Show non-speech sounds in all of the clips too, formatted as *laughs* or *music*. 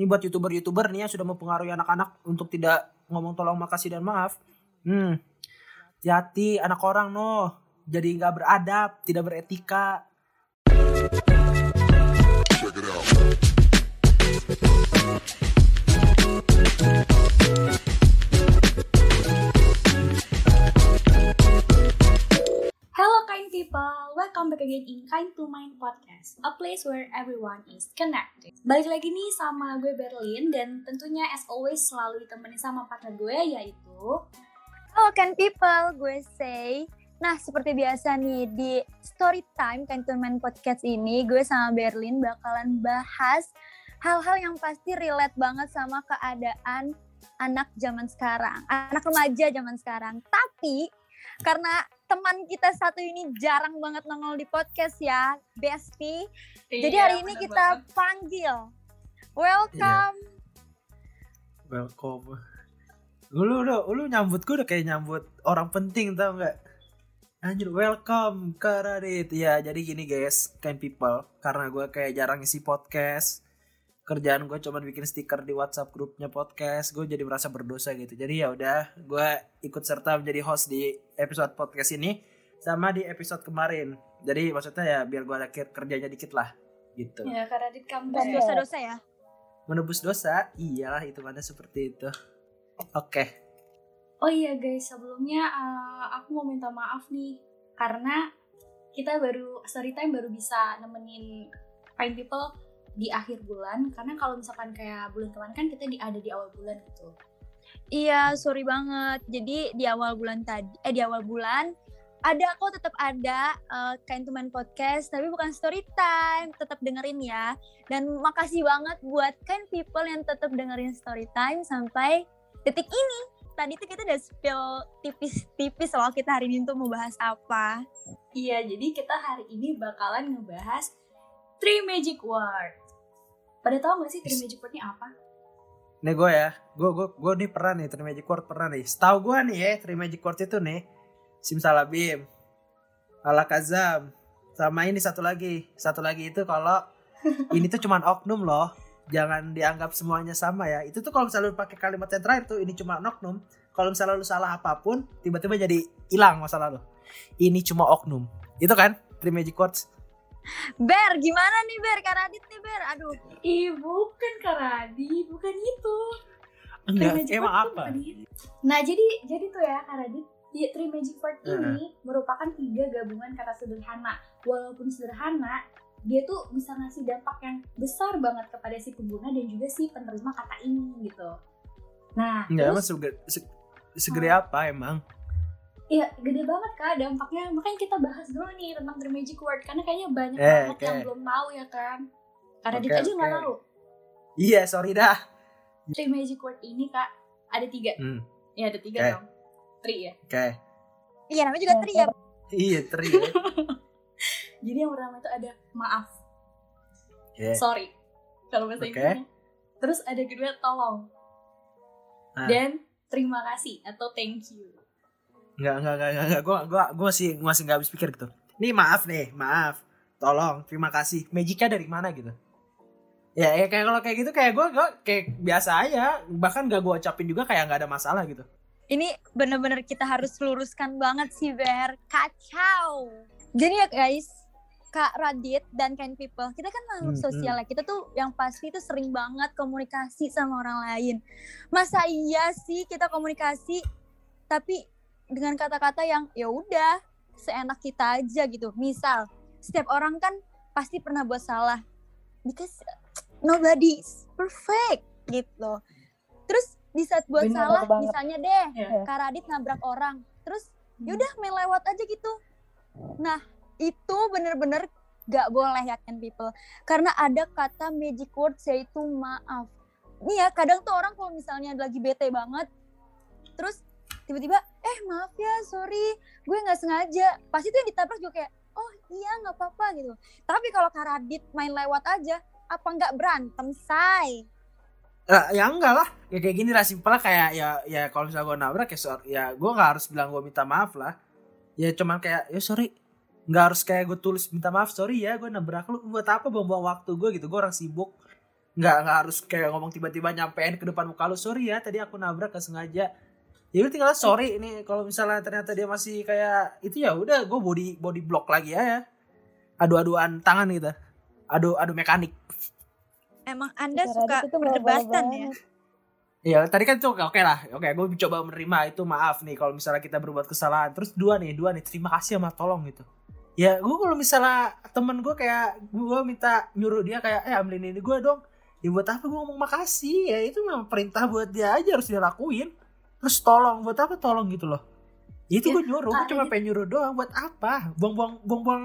Ini buat youtuber-youtuber nih yang sudah mempengaruhi anak-anak untuk tidak ngomong tolong makasih dan maaf. Hmm, hati anak orang noh. Jadi nggak beradab, tidak beretika. People, welcome back again in Kind to Mind Podcast, a place where everyone is connected. Balik lagi nih sama gue Berlin dan tentunya as always selalu ditemani sama partner gue yaitu Halo kan people, gue say. Nah, seperti biasa nih di story time Cantonment Podcast ini, gue sama Berlin bakalan bahas hal-hal yang pasti relate banget sama keadaan anak zaman sekarang, anak remaja zaman sekarang. Tapi karena teman kita satu ini jarang banget nongol di podcast ya, Besti. Jadi Iya, hari ini kita panggil. Welcome. Welcome. Lu lu udah lu nyambut gue udah kayak nyambut orang penting tau nggak? Anjir, welcome ke Radit. Ya, jadi gini guys, kind people. Karena gue kayak jarang isi podcast. Kerjaan gue cuma bikin stiker di WhatsApp grupnya podcast. Gue jadi merasa berdosa gitu. Jadi ya udah, gue ikut serta menjadi host di episode podcast ini sama di episode kemarin. Jadi maksudnya ya biar gue ada ker- kerjanya dikit lah gitu. Ya, karena di kamu Dan dosa-dosa ya. Menebus dosa, iyalah itu mana seperti itu. Oke. Oh iya guys, sebelumnya eh, aku mau minta maaf nih karena kita baru story time baru bisa nemenin Kind People di akhir bulan karena kalau misalkan kayak bulan kemarin kan kita di, ada di awal bulan gitu. Iya, sorry banget. Jadi di awal bulan tadi, eh di awal bulan ada kok tetap ada uh, Kain Teman Podcast, tapi bukan story time. Tetap dengerin ya. Dan makasih banget buat Kain People yang tetap dengerin story time sampai detik ini. Tadi tuh kita udah spill tipis-tipis soal kita hari ini tuh mau bahas apa. Iya, jadi kita hari ini bakalan ngebahas Three Magic Word. Pada tahu gak sih Three Magic Word ini apa? Nih gue ya, gue gue gue nih pernah nih Three Magic Word pernah nih. Setahu gue nih ya Three Magic Word itu nih Simsalabim, Alakazam, sama ini satu lagi, satu lagi itu kalau *laughs* ini tuh cuman oknum loh, jangan dianggap semuanya sama ya. Itu tuh kalau misalnya lu pakai kalimat yang terakhir tuh ini cuma oknum, kalau misalnya lu salah apa pun tiba-tiba jadi hilang masalah lu. Ini cuma oknum, itu kan Three Magic Words. Ber, gimana nih Ber? Kak Radit nih Ber. Aduh, Ih, bukan Karadi, bukan itu. Enggak, Magic emang apa? bukan itu. Nah, jadi jadi tuh ya Karadi, di Three Magic Word ini merupakan tiga gabungan kata sederhana. Walaupun sederhana, dia tuh bisa ngasih dampak yang besar banget kepada si pengguna dan juga si penerima kata ini gitu. Nah, Enggak, emang terus segede, se- segede apa emang? Iya, gede banget kak dampaknya. Makanya kita bahas dulu nih tentang The Magic Word karena kayaknya banyak Eh, banget oke. yang belum tahu ya kan. Karena Oke, Dit aja nggak oke. tahu. Iya, sorry dah. The Magic Word ini kak ada tiga. Hmm, Ya ada tiga Oke. dong. Tri ya. oke. iya namanya juga Tri ya. *laughs* Iya, tri. ya. *laughs* Jadi yang pertama itu ada maaf, Oke. sorry. Kalau bahasa Oke. Inggrisnya. Terus ada kedua tolong. Ah. Dan terima kasih atau thank you. Enggak, enggak, enggak, enggak, enggak. Gua, gua, gua masih, gua masih nggak habis pikir gitu. Nih maaf nih, maaf. Tolong, terima kasih. Magicnya dari mana gitu? Ya, ya kayak kalau kayak gitu kayak gua, gua kayak biasa aja. Bahkan gak gua ucapin juga kayak nggak ada masalah gitu. Ini bener-bener kita harus luruskan banget sih Ber. Kacau. Jadi ya guys, Kak Radit dan Kind People, kita kan makhluk Hmm, sosial ya. Kita tuh yang pasti tuh sering banget komunikasi sama orang lain. Masa iya sih kita komunikasi tapi dengan kata-kata yang ya udah seenak kita aja gitu. Misal, setiap orang kan pasti pernah buat salah. Because nobody is perfect gitu. Terus di saat buat Bener salah, banget. misalnya deh, Ya. Kak Radit nabrak orang. Terus yaudah main lewat aja gitu. Nah itu bener-bener gak boleh ya kan people. Karena ada kata magic words yaitu maaf. Nih ya kadang tuh orang kalau misalnya lagi bete banget. Terus tiba-tiba eh maaf ya sorry gue nggak sengaja. Pasti tuh yang ditabrak juga kayak oh iya nggak apa-apa gitu. Tapi kalau Kak Radit main lewat aja apa nggak berantem say? Ya enggak lah. Ya kayak gini lah simpel lah kayak ya ya kalau misalnya gua nabrak ya sorry, ya gua nggak harus bilang gua minta maaf lah. Ya cuman kayak ya sorry. Nggak harus kayak gue tulis minta maaf sorry ya gue nabrak lu buat apa buang-buang waktu gue gitu gue orang sibuk nggak nggak harus kayak ngomong tiba-tiba nyampein ke depan muka lu sorry ya tadi aku nabrak gak sengaja ya udah tinggal sorry ini kalau misalnya ternyata dia masih kayak itu ya udah gue body body block lagi ya adu-aduan tangan gitu. Adu adu mekanik. Emang Anda Kak suka perdebatan ya? Iya tadi kan tuh oke lah. Oke gue coba menerima itu maaf nih kalau misalnya kita berbuat kesalahan. Terus dua nih dua nih terima kasih sama tolong gitu. Ya gue kalau misalnya temen gue kayak gue minta nyuruh dia kayak eh ambilin ini gue dong. Ya buat apa gue ngomong makasih? Ya itu memang perintah buat dia aja harus dia lakuin terus tolong buat apa tolong gitu loh ya itu Ya, gue nyuruh gue Kak, cuma pengen nyuruh doang buat apa buang-buang buang-buang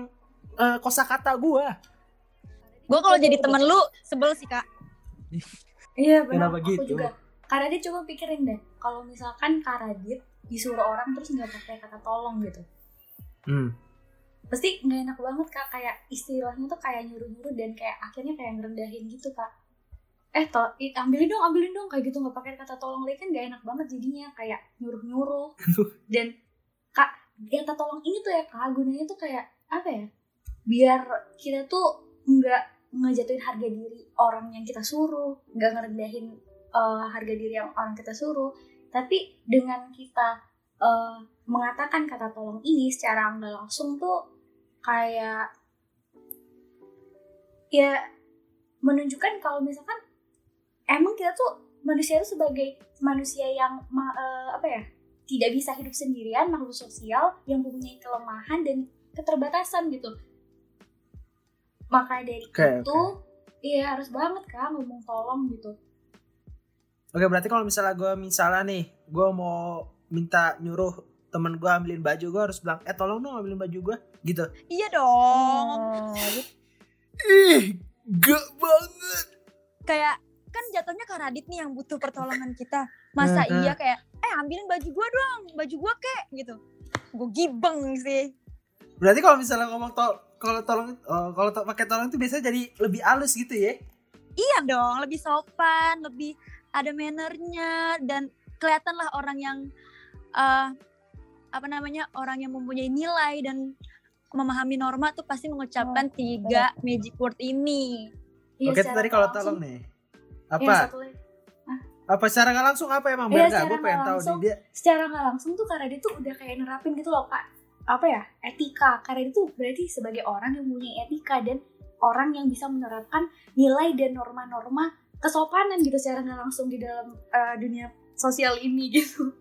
eh, kosakata gue Gue kalau jadi temen lu sebel sih kak. Iya benar. Kenapa Aku gitu? juga. Kak Radit coba pikirin deh. Kalau misalkan Kak Radit disuruh orang terus nggak pakai kata tolong gitu. hmm. Pasti nggak enak banget kak. Kayak istilahnya tuh kayak nyuruh-nyuruh dan kayak akhirnya kayak ngerendahin gitu kak. Eh to, ambilin dong, ambilin dong kayak gitu nggak pakai kata tolong lagi kan nggak enak banget jadinya kayak nyuruh-nyuruh. *laughs* dan kak kata tolong ini tuh ya kak gunanya tuh kayak apa ya? Biar kita tuh nggak ngejatuhin harga diri orang yang kita suruh, nggak ngerendahin eh, harga diri yang orang kita suruh. Tapi dengan kita eh, mengatakan kata tolong ini secara nggak langsung tuh kayak ya menunjukkan kalau misalkan emang kita tuh manusia itu sebagai manusia yang ma- eh, apa ya tidak bisa hidup sendirian makhluk sosial yang mempunyai kelemahan dan keterbatasan gitu maka dari Oke, itu iya harus banget kan ngomong tolong gitu Oke berarti kalau misalnya gue misalnya nih gue mau minta nyuruh temen gue ambilin baju gue harus bilang eh tolong dong ambilin baju gue gitu. Iya dong. Nah, gitu. Radit nih yang butuh pertolongan kita. Masa Mhm. iya kayak eh ambilin baju gua dong, baju gua kek gitu. Gue gibeng sih. Berarti kalau misalnya ngomong tol kalau tolong oh, kalau to- pakai tolong itu biasanya jadi lebih halus gitu ya. Iya dong, lebih sopan, lebih ada mannernya dan kelihatan lah orang yang eh apa namanya orang yang mempunyai nilai dan memahami norma tuh pasti mengucapkan tiga magic word ini. Iya, Oke secara tadi kalau tolong nih. Iya, Apa? satu lagi. apa secara nggak langsung apa emang nggak secara gue pengen tahu nih dia. secara nggak langsung tuh Kak Radit tuh udah kayak nerapin gitu loh kak apa ya etika Radit tuh berarti sebagai orang yang punya etika dan orang yang bisa menerapkan nilai dan norma-norma kesopanan gitu secara nggak langsung di dalam eh, dunia sosial ini *laughs* gitu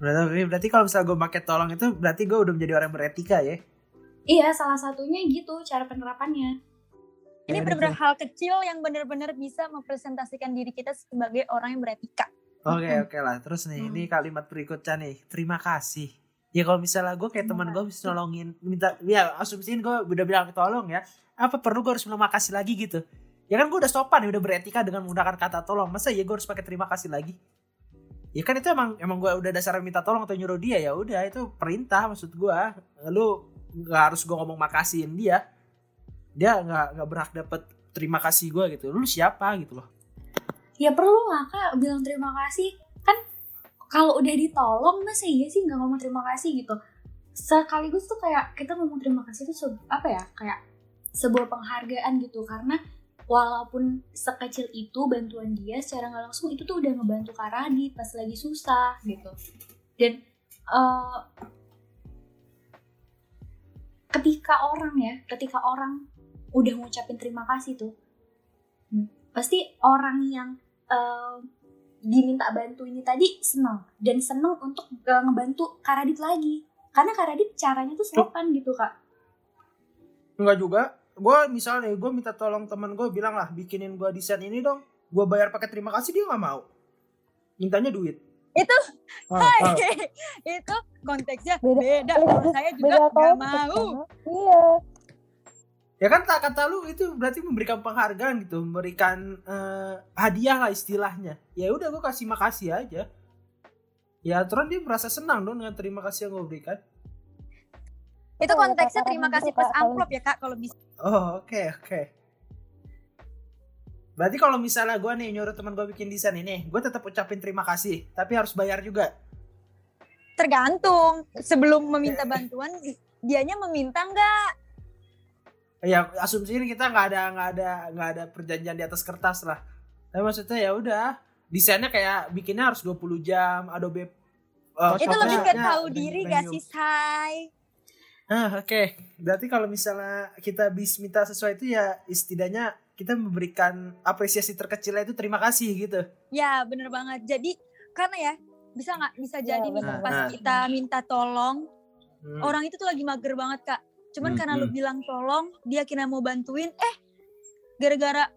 Berarti, berarti kalau misalnya gue pakai tolong itu berarti gue udah menjadi orang yang beretika ya. iya salah satunya gitu cara penerapannya Ini Ya, benar-benar hal kecil yang benar-benar bisa mempresentasikan diri kita sebagai orang yang beretika. Oke Mm-mm. oke lah. Terus nih Mm. ini kalimat berikutnya nih. Terima kasih. Ya kalau misalnya gue kayak teman gue bisa nolongin minta ya asumsiin gue udah bilang tolong ya. Apa perlu gue harus bilang makasih lagi gitu? Ya kan gue udah sopan ya udah beretika dengan menggunakan kata tolong. Masa ya gue harus pakai terima kasih lagi? Ya kan itu emang emang gue udah dasar minta tolong atau nyuruh dia ya udah itu perintah maksud gue. Lu nggak harus gue ngomong makasihin dia. Dia nggak nggak berhak dapet terima kasih gue gitu. Lu siapa gitu loh? ya perlu lah kak bilang terima kasih kan kalau udah ditolong masa iya sih nggak ngomong terima kasih gitu sekaligus tuh kayak kita ngomong terima kasih itu apa ya kayak sebuah penghargaan gitu karena walaupun sekecil itu bantuan dia secara nggak langsung itu tuh udah ngebantu Kak Radit pas lagi susah gitu dan eh, ketika orang ya ketika orang udah ngucapin terima kasih tuh pasti orang yang eh, diminta bantu ini tadi senang dan senang untuk eh, ngebantu Karadit lagi karena Karadit caranya tuh sopan gitu kak Enggak juga. Gue misalnya gue minta tolong teman gue bilang lah bikinin gue desain ini dong. Gue bayar pakai terima kasih dia nggak mau. Mintanya duit. Itu Ah, ah. *laughs* itu konteksnya Beda- beda. beda- Kalau saya juga Beda nggak mau. Iya. Ya kan tak kata lu itu berarti memberikan penghargaan gitu, memberikan eh, hadiah lah istilahnya. Ya udah gue kasih makasih aja. Ya terus dia merasa senang dong dengan terima kasih yang gue berikan. Itu konteksnya terima kasih plus amplop ya kak kalau bisa. Oh oke oke. Berarti kalau misalnya gue nih nyuruh teman gue bikin desain ini, gue tetap ucapin terima kasih, tapi harus bayar juga. Tergantung sebelum meminta bantuan dianya meminta nggak? Ya asumsi ini kita nggak ada nggak ada nggak ada perjanjian di atas kertas lah. Tapi maksudnya ya udah desainnya kayak bikinnya harus 20 jam Adobe uh, itu lebih ke ya, tahu premium. diri gak sih say ah oke. Berarti kalau misalnya kita bis minta sesuai itu ya setidaknya kita memberikan apresiasi terkecilnya itu terima kasih gitu. Ya bener banget. Jadi karena ya bisa nggak? Bisa jadi nih bener. pas banget. kita minta tolong Hmm. orang itu tuh lagi mager banget kak cuman Hmm, karena lu hmm. bilang tolong dia kira mau bantuin eh gara-gara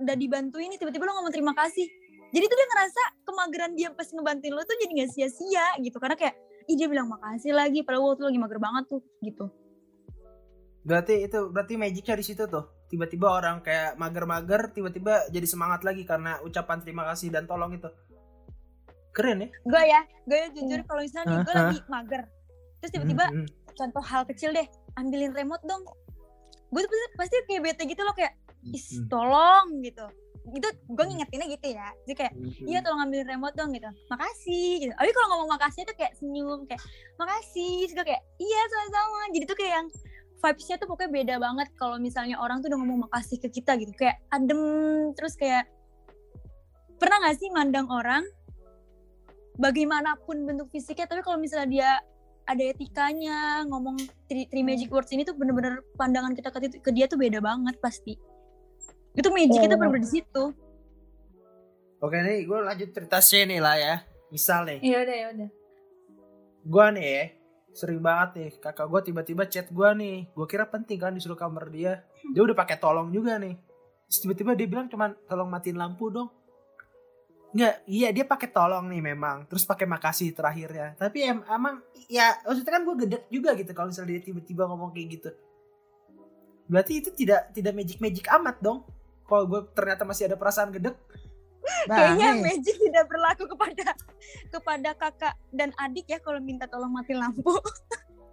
udah dibantuin nih tiba-tiba lu ngomong terima kasih. Jadi tuh dia ngerasa kemageran dia pas ngebantuin lu tuh jadi gak sia-sia gitu. Karena kayak ih dia bilang makasih lagi padahal waktu lagi mager banget tuh gitu. Berarti itu berarti magicnya di situ tuh. Tiba-tiba orang kayak mager-mager tiba-tiba jadi semangat lagi karena ucapan terima kasih dan tolong itu. Keren ya? Gue ya gue jujur kalau misalnya nih gue lagi mager. Terus tiba-tiba Hmm, hmm. contoh hal kecil deh ambilin remote dong. Gue tuh pasti, pasti kayak bete gitu loh kayak is tolong gitu. Itu gue ngingetinnya gitu ya. Jadi kayak iya tolong ambilin remote dong gitu. Makasih gitu. Tapi kalau ngomong makasih tuh kayak senyum kayak makasih gue kayak iya sama-sama. Jadi tuh kayak yang vibesnya tuh pokoknya beda banget kalau misalnya orang tuh udah ngomong makasih ke kita gitu. Kayak adem terus kayak pernah gak sih mandang orang bagaimanapun bentuk fisiknya tapi kalau misalnya dia ada etikanya ngomong three, three magic words ini tuh bener-bener pandangan kita ke, ke dia tuh beda banget pasti. Itu magic itu bener. bener-bener di situ. Oke nih gue lanjut cerita sini lah ya. Misal nih. Iya udah ya udah. gue nih ya sering banget nih kakak gue tiba-tiba chat gue nih. Gue kira penting kan disuruh kamar dia. Dia udah pakai tolong juga nih. Terus tiba-tiba dia bilang cuman tolong matiin lampu dong Enggak, iya dia pakai tolong nih memang. Terus pakai makasih terakhirnya. Tapi em emang ya maksudnya kan gue gedek juga gitu kalau misalnya dia tiba-tiba ngomong kayak gitu. Berarti itu tidak tidak magic magic amat dong. Kalau gue ternyata masih ada perasaan gedek. Kayaknya nih. magic tidak berlaku kepada kepada kakak dan adik ya kalau minta tolong mati lampu.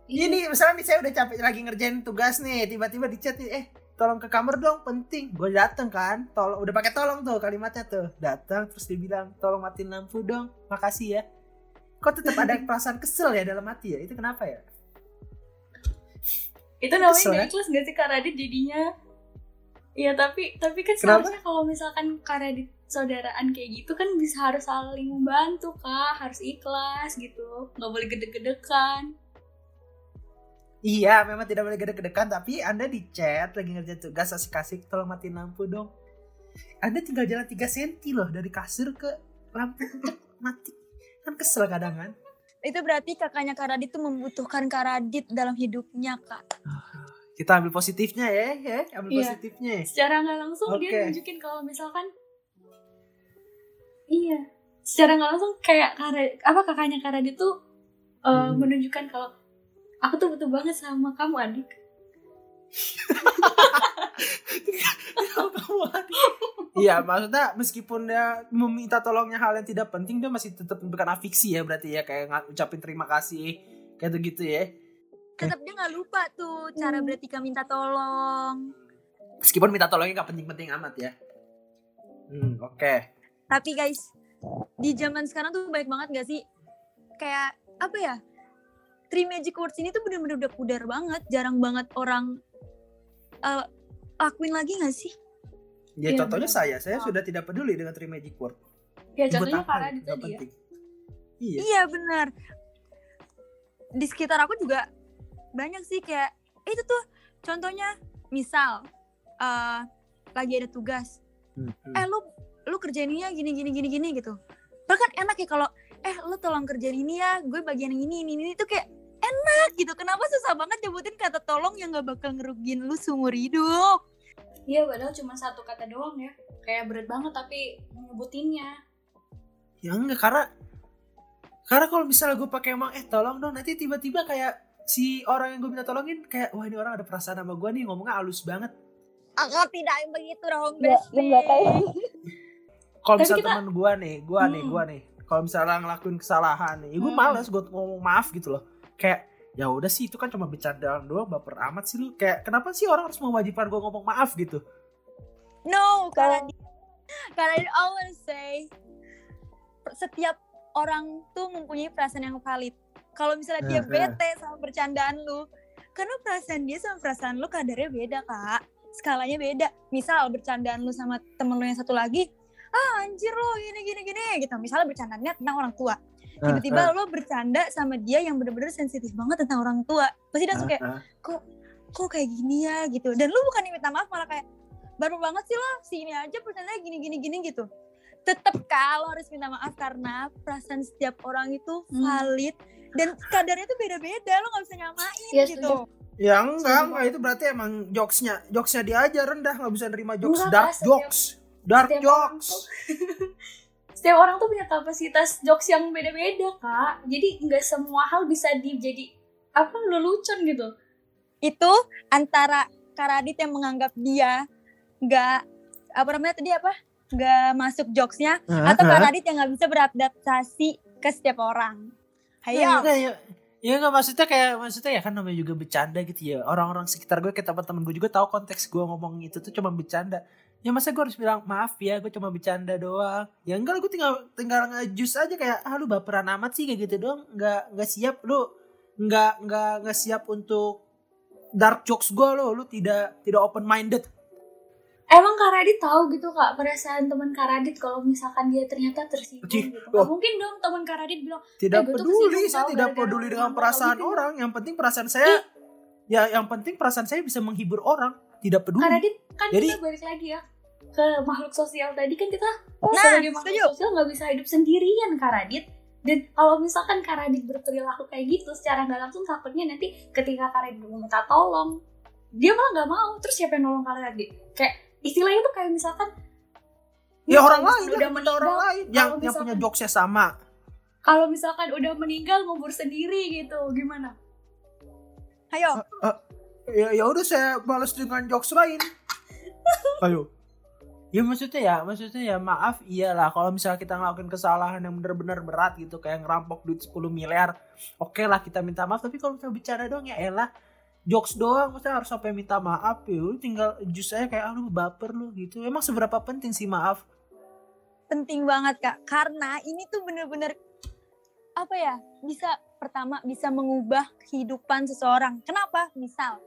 Ini misalnya nih saya udah capek lagi ngerjain tugas nih, tiba-tiba di chat nih, eh tolong ke kamar dong, penting. Gue dateng kan, tolong udah pakai tolong tuh kalimatnya tuh. Datang terus dia bilang tolong matiin lampu dong, makasih ya. Kok tetap ada *laughs* perasaan kesel ya dalam hati ya? Itu kenapa ya? itu namanya Kesel, gak ya? ikhlas gak sih Kak Radit jadinya Iya tapi tapi kan Kenapa? seharusnya kalau misalkan Kak Radit saudaraan kayak gitu kan bisa harus saling membantu kak harus ikhlas gitu nggak boleh gede-gedekan Iya, memang tidak boleh gede-gedekan, tapi Anda di chat lagi ngerjain tugas asik-asik, tolong matiin lampu dong. Anda tinggal jalan 3 cm loh dari kasur ke lampu *laughs* mati. Kan kesel kadang kan. itu berarti kakaknya Kak Radit tuh membutuhkan Kak Radit dalam hidupnya kak Kita ambil positifnya ya, ya, ambil Iya. positifnya. secara nggak langsung Oke. dia nunjukin kalau misalkan iya secara nggak langsung kayak Kara, apa kakaknya Kak Radit tuh uh, Hmm. menunjukkan kalau aku tuh butuh banget sama kamu adik *laughs* Iya, maksudnya meskipun dia meminta tolongnya hal yang tidak penting, dia masih tetap memberikan afiksi ya berarti ya kayak nga- ucapin terima kasih kayak gitu ya. tetap dia nggak lupa tuh cara Hmm. bertika minta tolong Meskipun minta tolongnya gak penting-penting amat ya. Hmm, oke. tapi guys di zaman sekarang tuh baik banget gak sih kayak apa ya three magic words ini tuh bener-bener udah pudar banget jarang banget orang eh, lakuin lagi gak sih Ya Iya, contohnya benar. saya, saya sudah tidak peduli dengan three magic word. ya Buat contohnya ya penting. Iya. iya bener di sekitar aku juga banyak sih kayak eh, itu tuh contohnya misal eh, lagi ada tugas Hmm, hmm. eh lu lu kerjain ini ya gini gini gini gini gitu bahkan enak ya kalau eh lu tolong kerjain ini ya gue bagian yang ini ini ini itu kayak enak gitu kenapa susah banget nyebutin kata tolong yang gak bakal ngerugiin lu seumur hidup iya padahal cuma satu kata doang ya kayak berat banget tapi nyebutinnya Ya enggak karena karena kalau misalnya gue pakai emang eh tolong dong nanti tiba-tiba kayak si orang yang gue minta tolongin kayak wah ini orang ada perasaan sama gue nih ngomongnya halus banget. aku tidak begitu dong Ya, Besti nggak kayak- Kalau misalnya kita- teman gue nih, gue nih, Hmm. gue nih, kalau misalnya ngelakuin kesalahan nih, ya gue Hmm. males gue ngomong maaf gitu loh. Kayak ya udah sih itu kan cuma bercandaan doang, baper amat sih lu. Kayak kenapa sih orang harus mewajibkan gue ngomong maaf gitu? no karena di- karena I always say setiap orang tuh mempunyai perasaan yang valid kalau misalnya dia Eh, eh. bete sama bercandaan lu karena perasaan dia sama perasaan lu kadarnya beda kak skalanya beda misal bercandaan lu sama temen lu yang satu lagi ah anjir lo gini gini gini gitu misalnya bercandanya tentang orang tua Tiba-tiba lo bercanda sama dia yang bener-bener sensitif banget tentang orang tua. Pasti langsung kayak Ah, ah. kok kok kayak gini ya? gitu. Dan lu bukan minta maaf malah kayak baru banget sih lo si ini aja bercandanya gini gini gini gitu. Tetap kalau harus minta maaf karena perasaan setiap orang itu Hmm. valid dan kadarnya tuh beda-beda lo nggak bisa nyamain Iya, gitu. Ya enggak, enggak itu berarti emang jokesnya, jokesnya dia aja rendah nggak bisa nerima jokes Enggak, dark jokes, dark setiap jokes. *laughs* setiap orang tuh punya kapasitas jokes yang beda-beda kak jadi nggak semua hal bisa dijadi apa lelucon gitu itu antara Karadit yang menganggap dia nggak apa namanya tadi apa nggak masuk jokesnya Ah, atau ah. Karadit yang nggak bisa beradaptasi ke setiap orang Hayo enggak, ya, ya enggak maksudnya kayak maksudnya ya kan namanya juga bercanda gitu ya. Orang-orang sekitar gue kayak teman-teman gue juga tahu konteks gue ngomong itu tuh cuma bercanda. Ya masa gue harus bilang maaf ya, gue cuma bercanda doang. Ya enggak, gue tinggal tinggal ngejus aja kayak ah lu baperan amat sih kayak gitu doang. Enggak enggak siap lu enggak enggak enggak siap untuk dark jokes gue lo, lu tidak tidak open minded. emang kak Radit tahu gitu kak perasaan teman kak Radit kalau misalkan dia ternyata tersinggung Cih, gitu. Nggak mungkin dong teman kak Radit bilang Tidak Eh, gue tuh peduli, saya tidak gara-gara peduli dengan perasaan gitu. orang. Yang penting perasaan saya ya yang penting perasaan saya bisa menghibur orang, tidak peduli. kak Radit kan Jadi- kita balik lagi ya ke makhluk sosial tadi kan kita Nah, sebagai makhluk setuju. sosial nggak bisa hidup sendirian kak Radit dan kalau misalkan kak Radit berperilaku kayak gitu secara nggak langsung takutnya nanti ketika kak Radit mau minta tolong dia malah nggak mau terus siapa yang nolong kak Radit kayak istilahnya tuh kayak misalkan Ya orang lain misalkan lah, minta orang lain yang kalau yang punya misalkan- jokesnya sama. kalau misalkan udah meninggal ngubur sendiri gitu gimana Hayo Ya ya udah saya balas dengan jokes lain. *laughs* Ayo. Ya maksudnya ya, maksudnya ya maaf iyalah kalau misalnya kita ngelakuin kesalahan yang benar-benar berat gitu kayak ngerampok duit 10 miliar, oke lah kita minta maaf tapi kalau misalnya bicara doang ya elah jokes doang maksudnya harus sampai minta maaf ya lu tinggal jus aja kayak lu baper lu gitu. Emang seberapa penting sih maaf? penting banget kak karena ini tuh bener-bener apa ya bisa pertama bisa mengubah kehidupan seseorang kenapa misal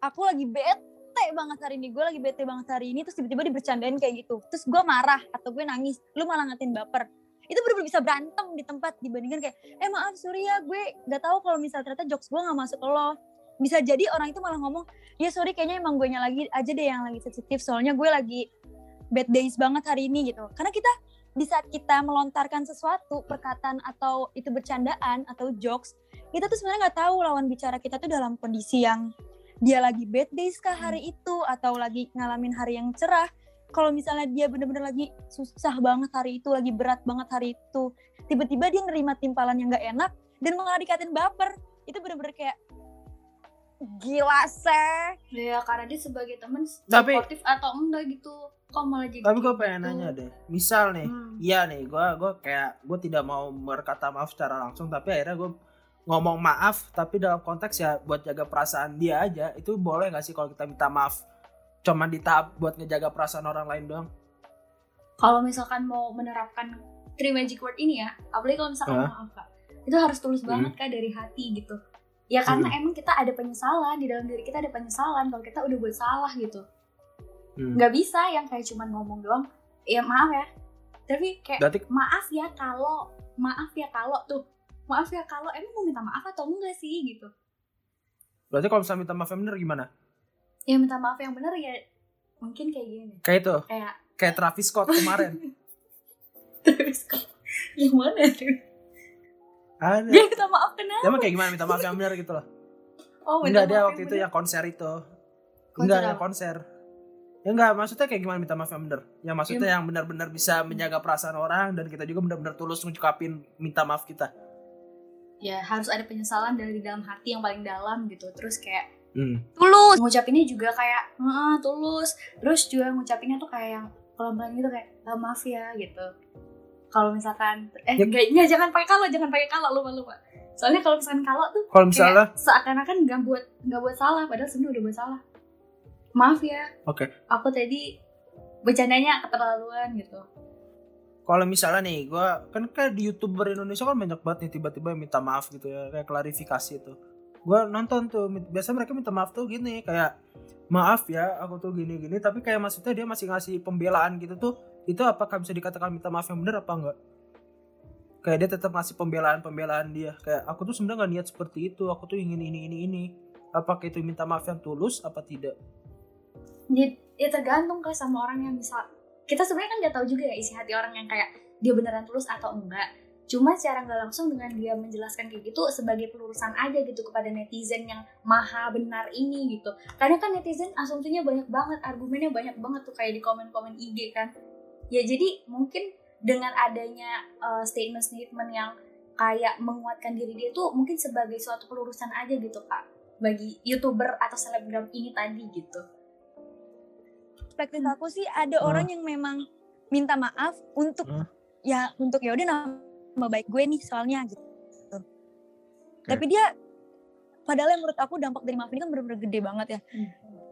aku lagi bete banget hari ini gue lagi bete banget hari ini terus tiba-tiba dibercandain kayak gitu. Terus gue marah atau gue nangis lu malah ngatin baper. Itu bener-bener bisa berantem di tempat dibandingkan kayak eh maaf sorry ya gue nggak tahu kalau misal ternyata jokes gue nggak masuk ke lo. Bisa jadi orang itu malah ngomong ya sorry kayaknya emang gue lagi aja deh yang lagi sensitif soalnya gue lagi bad days banget hari ini gitu. Karena kita di saat kita melontarkan sesuatu perkataan atau itu bercandaan atau jokes kita tuh sebenarnya nggak tahu lawan bicara kita tuh dalam kondisi yang dia lagi bad days kah hari itu atau lagi ngalamin hari yang cerah kalau misalnya dia bener-bener lagi susah banget hari itu lagi berat banget hari itu tiba-tiba dia nerima timpalan yang nggak enak dan malah dikatain baper itu bener-bener kayak gila seh ya kak Radit sebagai teman Tapi- supportif atau enggak gitu kok malah jadi Tapi gue pengen gitu? nanya deh, misal nih, Hmm. iya nih, gue gua kayak gue tidak mau berkata maaf secara langsung, tapi akhirnya gue ngomong maaf, tapi dalam konteks ya buat jaga perasaan dia aja, itu boleh gak sih kalau kita minta maaf? Cuma di tahap buat ngejaga perasaan orang lain doang. kalau misalkan mau menerapkan three magic word ini ya apalagi kalau misalkan Hah? maaf kak itu harus tulus Hmm. banget kak dari hati gitu ya karena emang kita ada penyesalan di dalam diri kita ada penyesalan kalau kita udah buat salah gitu Hmm. nggak bisa yang kayak cuman ngomong doang ya maaf ya tapi kayak Berarti maaf ya kalau maaf ya kalau tuh maaf ya kalau emang mau minta maaf atau enggak sih gitu berarti kalau misalnya minta maaf yang bener gimana? ya minta maaf yang bener ya mungkin kayak gini Kayak itu, kayak kayak Travis Scott kemarin. *laughs* terus kok yang mana tuh Ada. dia minta maaf kenapa Dia kayak gimana minta maaf yang bener gitu loh. oh Enggak dia waktu itu bener. yang konser itu. Konser Enggak yang konser. Ya enggak, maksudnya kayak gimana minta maaf yang bener? Yang maksudnya Ya. yang benar-benar bisa menjaga perasaan orang dan kita juga benar-benar tulus ngucapin minta maaf kita. Ya harus ada penyesalan dari dalam hati yang paling dalam gitu. Terus kayak Hmm. tulus. Ngucapinnya juga kayak "Heeh, tulus. Terus juga ngucapinnya tuh kayak yang pelan-pelan gitu kayak "Ah, maaf ya gitu. Kalau misalkan eh Ya. enggak jangan pakai kalau jangan pakai kalau lupa lupa. Soalnya kalau misalkan kalau tuh Kalau misalnya? seakan-akan nggak buat nggak buat salah padahal sebenarnya udah buat salah. Maaf ya. Oke. aku tadi bercandanya keterlaluan gitu kalau misalnya nih gua kan kayak di youtuber Indonesia kan banyak banget nih tiba-tiba minta maaf gitu ya kayak klarifikasi itu gue nonton tuh biasa mereka minta maaf tuh gini kayak maaf ya aku tuh gini gini tapi kayak maksudnya dia masih ngasih pembelaan gitu tuh itu apakah bisa dikatakan minta maaf yang benar apa enggak? Kayak dia tetap ngasih pembelaan pembelaan dia kayak aku tuh sebenarnya nggak niat seperti itu aku tuh ingin ini ini ini. Apakah itu minta maaf yang tulus apa tidak? Jadi, ya tergantung kan sama orang yang misal kita sebenarnya kan nggak tahu juga ya isi hati orang yang kayak dia beneran tulus atau enggak. Cuma secara nggak langsung dengan dia menjelaskan kayak gitu sebagai pelurusan aja gitu kepada netizen yang maha benar ini gitu. Karena kan netizen asumsinya banyak banget argumennya banyak banget tuh kayak di komen-komen IG kan. Ya jadi mungkin dengan adanya uh, statement-statement yang kayak menguatkan diri dia tuh mungkin sebagai suatu pelurusan aja gitu kak bagi youtuber atau selebgram ini tadi gitu perspektif aku sih ada Hmm. orang yang memang minta maaf untuk Hmm. ya untuk ya udah nama baik gue nih soalnya gitu. Tapi dia padahal yang menurut aku dampak dari maaf ini kan benar-benar gede banget ya. Hmm.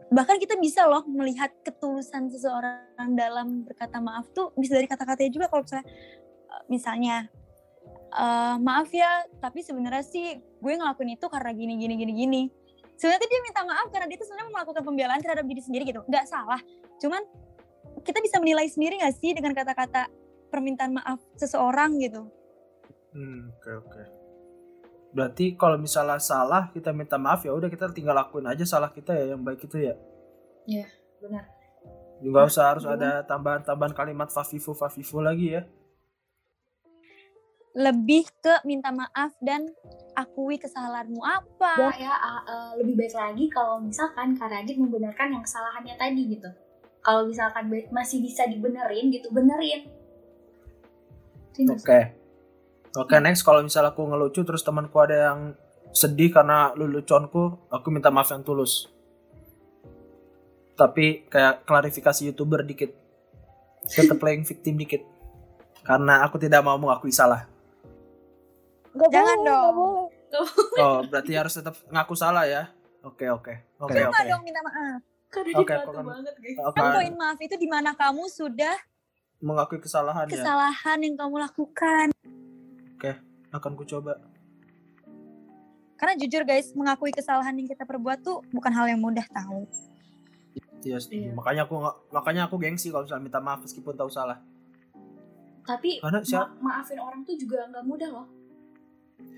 Bahkan kita bisa loh melihat ketulusan seseorang dalam berkata maaf tuh bisa dari kata-katanya juga kalau misalnya eh, misalnya eh, maaf ya, tapi sebenarnya sih gue ngelakuin itu karena gini gini gini gini. Sebenarnya dia minta maaf karena dia tuh sebenarnya melakukan pembelaan terhadap diri sendiri gitu. Nggak salah. Cuman kita bisa menilai sendiri gak sih dengan kata-kata permintaan maaf seseorang gitu. Hmm, oke oke. Berarti kalau misalnya salah kita minta maaf ya udah kita tinggal lakuin aja salah kita ya yang baik itu ya. benar Nggak usah harus Benar. ada tambahan-tambahan kalimat fafifu fafifu lagi ya. Lebih ke minta maaf dan akui kesalahanmu apa. Wah ya uh, uh, lebih baik lagi kalau misalkan Kak Radit membenarkan yang kesalahannya tadi gitu. Kalau misalkan masih bisa dibenerin gitu, benerin. Oke. Oke next kalau misalnya aku ngelucu terus temanku ada yang sedih karena leluconku, aku minta maaf yang tulus. Tapi kayak klarifikasi youtuber dikit. Tetap playing victim dikit. Karena aku tidak mau mengakui salah. Gak Jangan dong. Oh, berarti harus tetap ngaku salah ya. Oke, oke. Oke, Coba oke. dong minta maaf. Oke, aku kan- banget guys. Oke. Kan poin maaf itu di mana kamu sudah Mengakui kesalahan ya. kesalahan yang kamu lakukan. Akan ku coba. Karena jujur guys, mengakui kesalahan yang kita perbuat tuh bukan hal yang mudah tahu. Iya, setuju. Iya. Makanya aku makanya aku gengsi kalau misalnya minta maaf meskipun tahu salah. Tapi Karena ma- maafin orang tuh juga nggak mudah loh.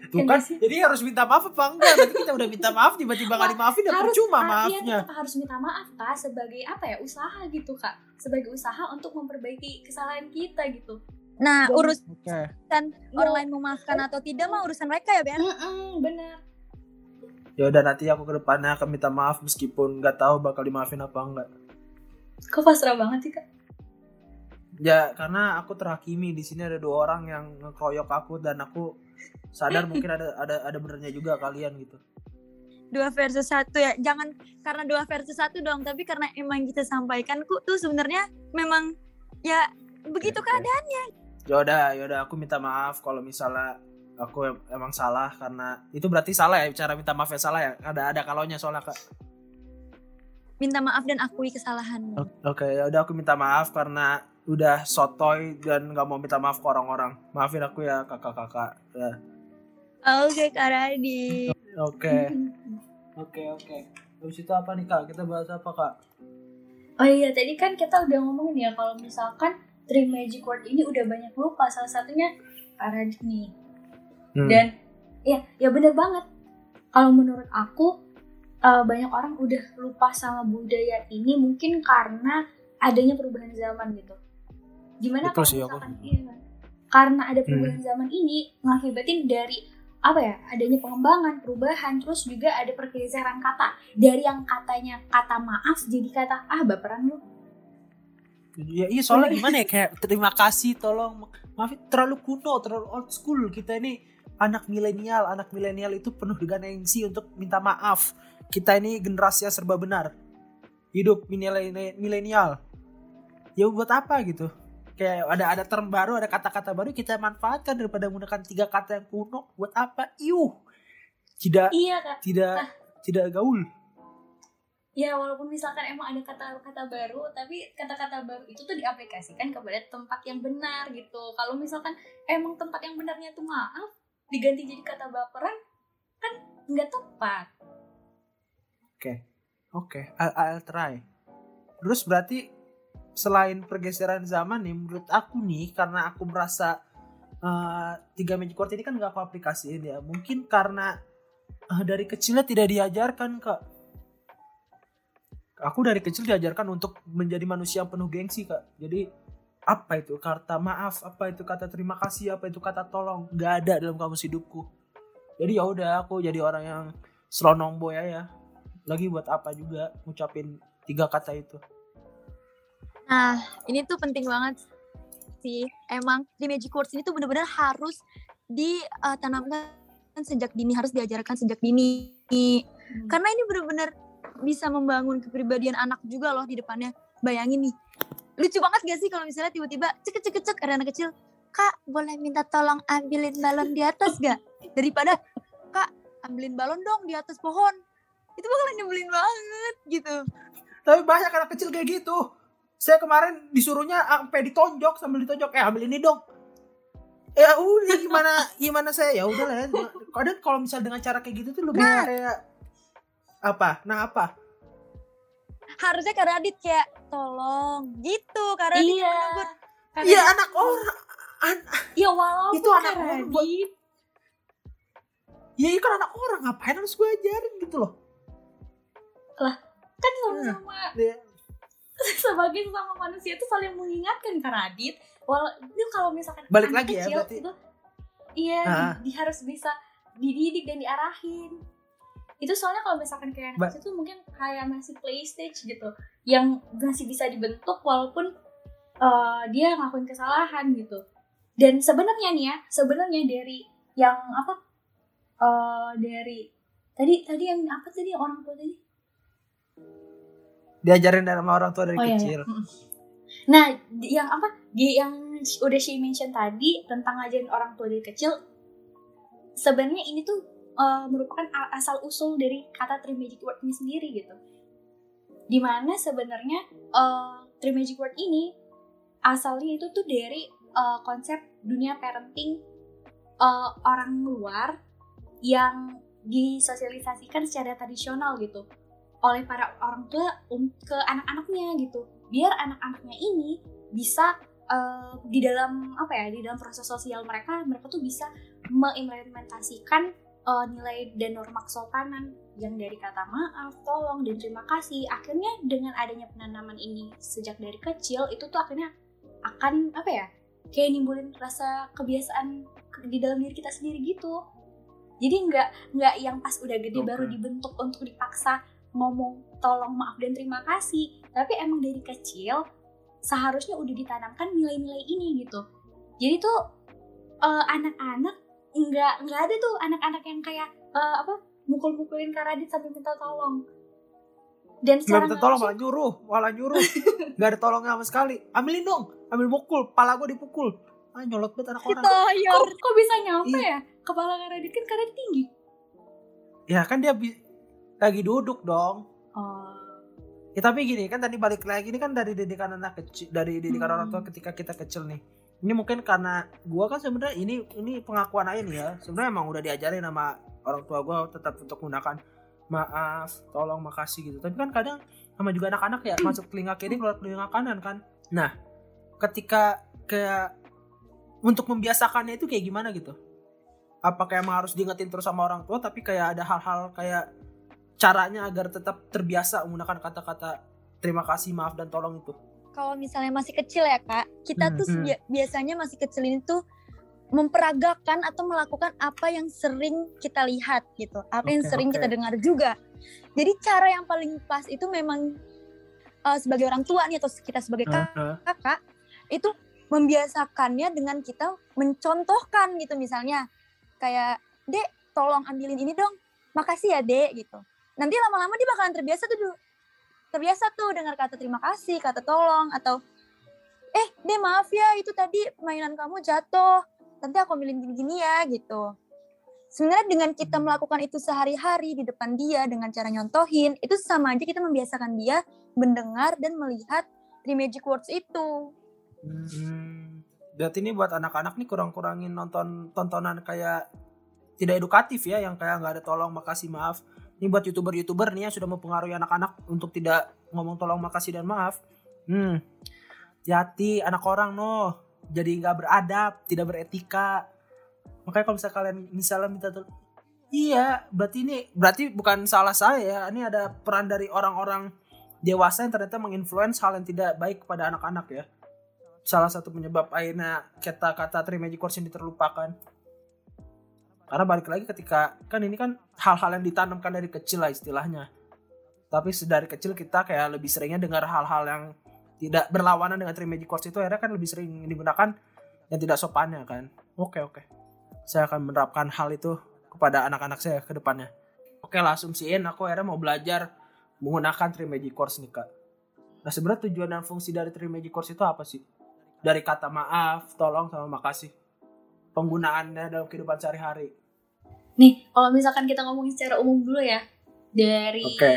Tuh Ya kan jadi harus minta maaf apa enggak? Nanti kita udah minta maaf tiba-tiba nggak dimaafin ya harus percuma ah, iya, maafnya. tetap harus minta maaf kak sebagai apa ya usaha gitu kak sebagai usaha untuk memperbaiki kesalahan kita gitu Nah, Dan- urusan Oke. orang lain memaafkan atau tidak mah urusan mereka ya, Ben. Mm-mm, bener Ya udah nanti aku ke depannya akan minta maaf meskipun nggak tahu bakal dimaafin apa enggak. kok pasrah banget sih kak Ya karena aku terhakimi di sini ada dua orang yang ngekroyok aku dan aku sadar *laughs* mungkin ada ada ada benernya juga kalian gitu. Dua versus satu ya. Jangan karena dua versus satu dong, tapi karena emang kita sampaikan ku tuh sebenarnya memang ya begitu Oke. keadaan. Ya udah, ya udah aku minta maaf kalau misalnya aku em- emang salah karena itu berarti salah ya cara minta maaf yang salah ya. Ada ada kalaunya soalnya Kak. Minta maaf dan akui kesalahan. Oke, ya udah aku minta maaf karena udah sotoy dan nggak mau minta maaf ke orang-orang. Maafin aku ya kakak-kakak. Ya. Oke, Kak Radi. Oke. Oke, oke. Habis itu apa nih Kak? Kita bahas apa Kak? oh iya tadi kan kita udah ngomongin ya kalau misalkan three magic word ini udah banyak lupa salah satunya Kak Radit nih Hmm. dan ya ya bener banget kalau menurut aku eh, banyak orang udah lupa sama budaya ini mungkin karena adanya perubahan zaman gitu gimana kalau misalkan iya, karena ada perubahan zaman ini ngakibatin dari apa ya adanya pengembangan perubahan terus juga ada pergeseran kata. Dari yang katanya kata maaf jadi kata ah baperan lu. Ya, iya soalnya gimana ya kayak terima kasih tolong maaf terlalu kuno terlalu old school kita ini. Anak milenial anak milenial itu penuh dengan gengsi untuk minta maaf. Kita ini generasi yang serba benar. Hidup milenial ya buat apa gitu kayak ada ada term baru ada kata-kata baru kita manfaatkan daripada menggunakan tiga kata yang kuno buat apa? Iuh tidak iya kak. tidak tidak gaul. Ya walaupun misalkan emang ada kata-kata baru tapi kata-kata baru itu tuh diaplikasikan kepada tempat yang benar gitu. Kalau misalkan emang tempat yang benarnya tuh maaf diganti jadi kata baperan kan nggak tepat. Oke, I'll, I'll try. Terus berarti selain pergeseran zaman nih, menurut aku nih karena aku merasa eh, tiga magic word ini kan nggak aku aplikasiin ya. Mungkin karena eh, dari kecilnya tidak diajarkan kak. Aku dari kecil diajarkan untuk menjadi manusia yang penuh gengsi kak. Jadi apa itu kata maaf, apa itu kata terima kasih, apa itu kata tolong, nggak ada dalam kamus hidupku. Jadi ya udah aku jadi orang yang selonong boy ya lagi buat apa juga ngucapin tiga kata itu Nah, ini tuh penting banget sih. Emang di Magic Words ini tuh bener-bener harus ditanamkan sejak dini, harus diajarkan sejak dini. Karena ini bener-bener bisa membangun kepribadian anak juga loh di depannya. Bayangin nih, lucu banget gak sih kalau misalnya tiba-tiba cek cek cek ada anak kecil, kak boleh minta tolong ambilin balon di atas gak? Daripada kak ambilin balon dong di atas pohon. Itu bakalan nyebelin banget gitu. tapi banyak anak kecil kayak gitu saya kemarin disuruhnya sampai ditonjok sambil ditonjok. Eh ambil ini dong. Ya udah gimana gimana saya? Ya udah lah ya. Kadang kalau misal dengan cara kayak gitu tuh lebih Nah. kayak apa? Nah apa? Harusnya Kak Radit kayak tolong. Gitu Radit iya. Karena- iya anak orang. An- ya walaupun Itu anak orang, Radit, ya itu kan anak orang. Ngapain harus gue ajarin gitu loh? Kan sama-sama. Dia- *laughs* sebagai sama manusia itu saling mengingatkan Radit Wal itu kalau misalkan Balik anak lagi ya, kecil berarti. itu iya Ah. di, di- harus bisa dididik dan diarahin itu soalnya kalau misalkan kayak anak tuh mungkin kayak masih play stage gitu yang masih bisa dibentuk walaupun eh, dia ngelakuin kesalahan gitu dan sebenarnya nih ya sebenarnya dari yang apa eh dari tadi tadi yang apa tadi orang tua tadi diajarin dari sama orang tua dari Oh, iya, kecil iya. Nah, yang apa? Di yang udah she mention tadi tentang ngajarin orang tua dari kecil, sebenarnya ini tuh uh, merupakan asal usul dari kata three magic word ini sendiri gitu. Di mana sebenarnya uh, three magic word ini asalnya itu tuh dari uh, konsep dunia parenting uh, orang luar yang disosialisasikan secara tradisional gitu oleh para orang tua um- ke anak-anaknya gitu. Biar anak-anaknya ini bisa eh, di dalam apa ya di dalam proses sosial mereka mereka tuh bisa mengimplementasikan eh, nilai dan norma kesopanan yang dari kata maaf, tolong dan terima kasih. Akhirnya dengan adanya penanaman ini sejak dari kecil itu tuh akhirnya akan apa ya kayak nimbulin rasa kebiasaan ke- di dalam diri kita sendiri gitu. Jadi nggak nggak yang pas udah gede Oke. baru dibentuk untuk dipaksa ngomong tolong maaf dan terima kasih. Tapi emang dari kecil seharusnya udah ditanamkan nilai-nilai ini gitu. Jadi tuh eh, anak-anak nggak nggak ada tuh anak-anak yang kayak eh, apa mukul-mukulin Kak Radit sampai minta tolong. Dan nggak secara minta tolong malah nyuruh malah nyuruh. *laughs* Nggak ada tolongnya sama sekali. Ambilin dong ambil mukul pala gue dipukul. Ah nyolot banget anak orang. Kok, kok bisa nyampe Iya. ya? Kepala Kak Radit kan Kak Radit tinggi. Ya kan dia lagi duduk dong. Oh. Ya tapi gini kan tadi balik lagi ini kan dari didikan anak kecil dari didikan Hmm. orang tua ketika kita kecil nih. Ini mungkin karena gua kan sebenarnya ini ini pengakuan aja nih ya. Sebenarnya emang udah diajarin sama orang tua gua tetap untuk menggunakan maaf tolong makasih gitu. Tapi kan kadang sama juga anak-anak ya masuk telinga kiri keluar telinga kanan kan. Nah ketika kayak untuk membiasakannya itu kayak gimana gitu? Apakah emang harus diingetin terus sama orang tua tapi kayak ada hal-hal kayak caranya agar tetap terbiasa menggunakan kata-kata terima kasih maaf dan tolong itu Kalau misalnya masih kecil ya kak, kita tuh Hmm. bia- biasanya masih kecil ini tuh memperagakan atau melakukan apa yang sering kita lihat gitu, apa yang Oke, sering oke. kita dengar juga. Jadi cara yang paling pas itu memang uh, sebagai orang tua nih atau kita sebagai kak- Heeh. kakak itu membiasakannya dengan kita mencontohkan gitu misalnya kayak dek tolong ambilin ini dong makasih ya dek gitu nanti lama-lama dia bakalan terbiasa tuh terbiasa tuh dengar kata terima kasih kata tolong atau eh dek maaf ya itu tadi mainan kamu jatuh. Nanti aku ambilin gini-gini ya gitu. Sebenarnya dengan kita melakukan itu sehari-hari di depan dia dengan cara nyontohin itu sama aja kita membiasakan dia mendengar dan melihat three magic words itu. Hmm. Berarti ini buat anak-anak nih kurang-kurangin nonton tontonan kayak tidak edukatif ya yang kayak nggak ada tolong makasih maaf ini buat youtuber-youtuber nih yang sudah mempengaruhi anak-anak untuk tidak ngomong tolong makasih dan maaf. Hmm. Hati anak orang no jadi nggak beradab tidak beretika. Makanya kalau misalnya kalian misalnya minta iya berarti ini berarti bukan salah saya. Ini ada peran dari orang-orang dewasa yang ternyata menginfluence hal yang tidak baik kepada anak-anak ya. Salah satu penyebab akhirnya kata-kata Three Magic Words ini terlupakan karena balik lagi ketika kan ini kan hal-hal yang ditanamkan dari kecil lah istilahnya. Tapi sedari kecil kita kayak lebih seringnya dengar hal-hal yang tidak berlawanan dengan Three Magic Words itu akhirnya kan lebih sering digunakan yang tidak sopannya kan? Oke oke. Saya akan menerapkan hal itu kepada anak-anak saya ke depannya. Oke lah asumsiin aku akhirnya mau belajar menggunakan Three Magic Words nih kak. Nah sebenarnya tujuan dan fungsi dari Three Magic Words itu apa sih? Dari kata maaf tolong sama makasih. Penggunaannya dalam kehidupan sehari-hari Nih, kalau misalkan kita ngomongin secara umum dulu ya, dari Oke.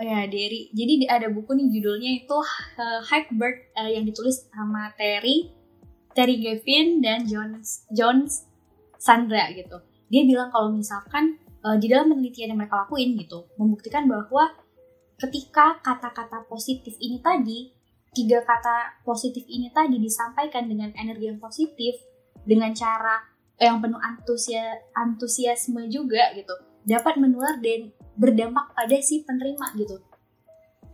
ya dari jadi di- ada buku nih judulnya itu uh, Hackbird uh, yang ditulis sama Terry Terry Gavin dan Jones Jones Sandra gitu. Dia bilang kalau misalkan uh, di dalam penelitian yang mereka lakuin gitu, membuktikan bahwa ketika kata-kata positif ini tadi, tiga kata positif ini tadi disampaikan dengan energi yang positif, dengan cara yang penuh antusia, antusiasme juga gitu, dapat menular dan berdampak pada si penerima gitu.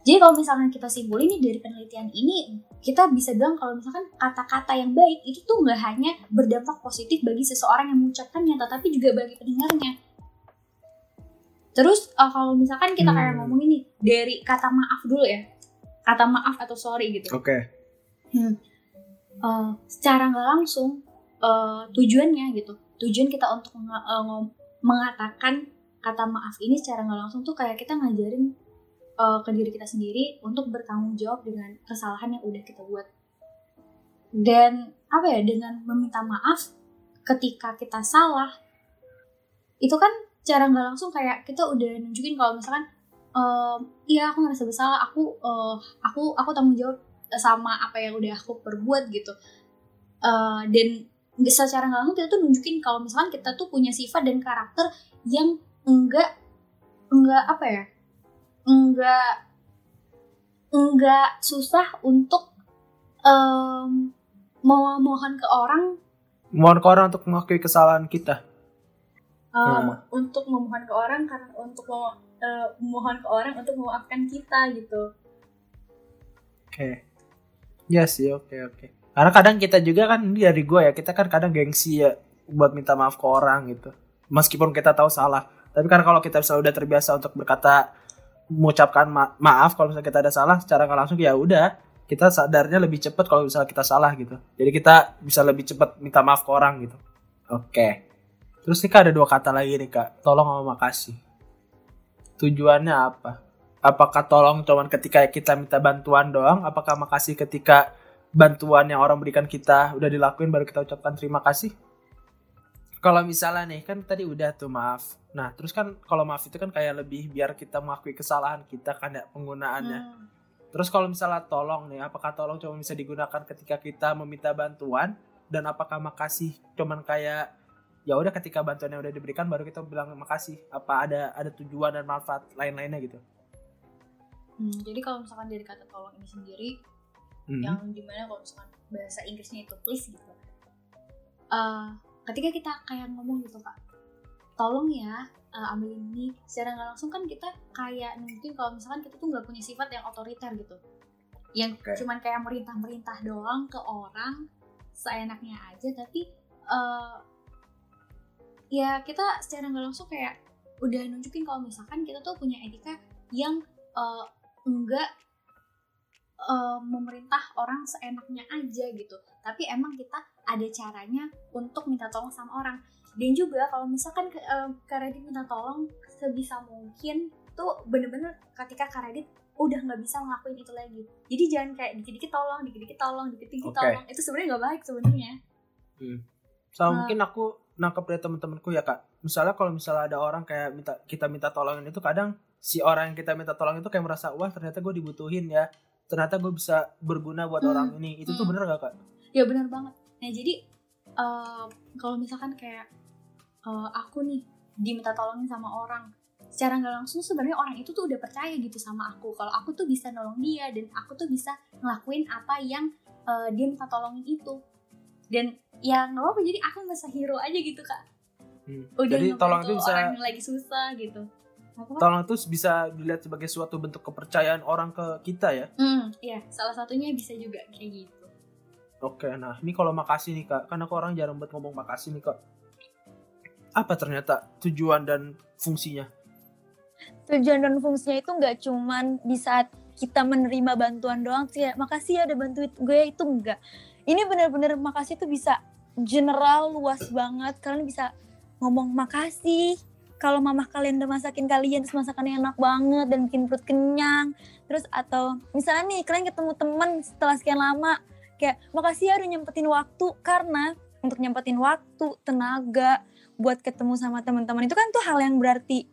Jadi kalau misalkan kita simpulin nih dari penelitian ini, kita bisa bilang kalau misalkan kata-kata yang baik itu tuh nggak hanya berdampak positif bagi seseorang yang mengucapkannya, tetapi juga bagi pendengarnya. Terus uh, kalau misalkan kita kayak Hmm. ngomongin nih dari kata maaf dulu ya, kata maaf atau sorry gitu. oke Uh, secara nggak langsung uh, tujuannya gitu, tujuan kita untuk uh, mengatakan kata maaf ini secara nggak langsung tuh kayak kita ngajarin uh, ke diri kita sendiri untuk bertanggung jawab dengan kesalahan yang udah kita buat. Dan apa ya dengan meminta maaf ketika kita salah itu kan cara nggak langsung kayak kita udah nunjukin kalau misalkan ehm, iya aku ngerasa bersalah aku eh, aku aku tanggung jawab sama apa yang udah aku perbuat gitu Eh, dan secara nggak langsung kita tuh nunjukin kalau misalkan kita tuh punya sifat dan karakter yang enggak enggak apa ya enggak enggak susah untuk em, mau mohon ke orang mohon ke orang untuk mengakui kesalahan kita um, Hmm. untuk memohon ke orang karena untuk mau eh, memohon ke orang untuk memaafkan kita gitu. oke ya sih oke oke karena kadang kita juga kan dari gue ya kita kan kadang gengsi ya buat minta maaf ke orang gitu. Meskipun kita tahu salah. Tapi kan kalau kita misalnya udah terbiasa untuk berkata mengucapkan ma- maaf kalau misalnya kita ada salah secara nggak langsung ya udah kita sadarnya lebih cepat kalau misalnya kita salah gitu. Jadi kita bisa lebih cepat minta maaf ke orang gitu. Oke. Terus nih kak ada dua kata lagi nih kak. Tolong sama makasih. Tujuannya apa? Apakah tolong cuman ketika kita minta bantuan doang? Apakah makasih ketika bantuan yang orang berikan kita udah dilakuin baru kita ucapkan terima kasih. Kalau misalnya nih kan tadi udah tuh maaf. Nah terus kan kalau maaf itu kan kayak lebih biar kita mengakui kesalahan kita kan ya penggunaannya. Hmm. terus kalau misalnya tolong nih apakah tolong cuma bisa digunakan ketika kita meminta bantuan? Dan apakah makasih cuman kayak ya udah ketika bantuan yang udah diberikan baru kita bilang makasih. Apa ada ada tujuan dan manfaat lain-lainnya gitu? Hmm, jadi kalau misalkan dari kata tolong ini sendiri, Hmm. yang di mana kalau misalkan bahasa Inggrisnya itu please gitu, Eh, ketika kita kayak ngomong gitu kak, tolong ya eh, ambil ini, secara nggak langsung kan kita kayak mungkin kalau misalkan kita tuh nggak punya sifat yang otoriter gitu, yang Oke. cuman kayak merintah-merintah doang ke orang seenaknya aja, tapi eh, ya kita secara nggak langsung kayak udah nunjukin kalau misalkan kita tuh punya etika yang eh, enggak eh, memerintah orang seenaknya aja gitu. Tapi emang kita ada caranya untuk minta tolong sama orang. Dan juga kalau misalkan eh, Kak Radit minta tolong sebisa mungkin tuh bener-bener ketika Kak Radit udah nggak bisa ngelakuin itu lagi. Jadi jangan kayak dikit-dikit tolong dikit-dikit tolong dikit-dikit Oke. tolong. Itu sebenarnya nggak baik sebenarnya. Sama Nah. mungkin aku nangkep dari teman-temanku ya kak. Misalnya kalau misalnya ada orang kayak minta kita minta tolongin itu kadang si orang yang kita minta tolong itu kayak merasa wah ternyata gue dibutuhin ya ternyata gue bisa berguna buat Hmm. orang ini. Itu tuh Hmm. bener gak kak? Ya benar banget. Nah jadi eh, kalau misalkan kayak eh, aku nih diminta tolongin sama orang secara nggak langsung sebenarnya orang itu tuh udah percaya gitu sama aku. Kalau aku tuh bisa nolong dia dan aku tuh bisa ngelakuin apa yang eh, dia minta tolongin itu. Dan ya nggak apa jadi aku ngerasa hero aja gitu kak. Hmm. udah Jadi tolong itu bisa orang yang lagi susah gitu tolong itu bisa dilihat sebagai suatu bentuk kepercayaan orang ke kita ya. hmm iya salah satunya bisa juga kayak gitu Oke, nah ini kalau makasih nih kak, kan aku orang jarang banget ngomong makasih nih kak. Apa ternyata tujuan dan fungsinya? tujuan dan fungsinya itu nggak cuman di saat kita menerima bantuan doang sih ya, makasih ya udah bantuin gue itu enggak ini bener-bener makasih tuh bisa general luas banget kalian bisa ngomong makasih kalau mamah kalian udah masakin kalian terus masakannya enak banget dan bikin perut kenyang terus atau misalnya nih kalian ketemu temen setelah sekian lama kayak makasih ya udah nyempetin waktu karena untuk nyempetin waktu tenaga buat ketemu sama teman-teman itu kan tuh hal yang berarti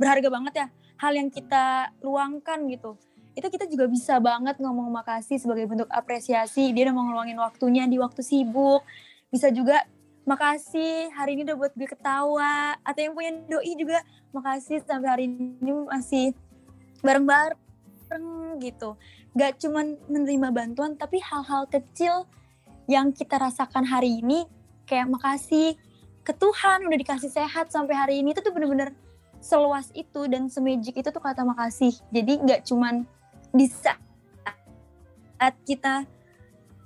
berharga banget ya hal yang kita luangkan gitu. Itu kita juga bisa banget ngomong makasih sebagai bentuk apresiasi dia udah mau ngeluangin waktunya di waktu sibuk. Bisa juga makasih hari ini udah buat gue ketawa. Atau yang punya doi juga makasih sampai hari ini masih bareng-bareng gitu. Gak cuman menerima bantuan tapi hal-hal kecil yang kita rasakan hari ini kayak makasih ke Tuhan udah dikasih sehat sampai hari ini. Itu tuh bener-bener seluas itu dan semajik itu tuh kata makasih. Jadi nggak cuman di saat kita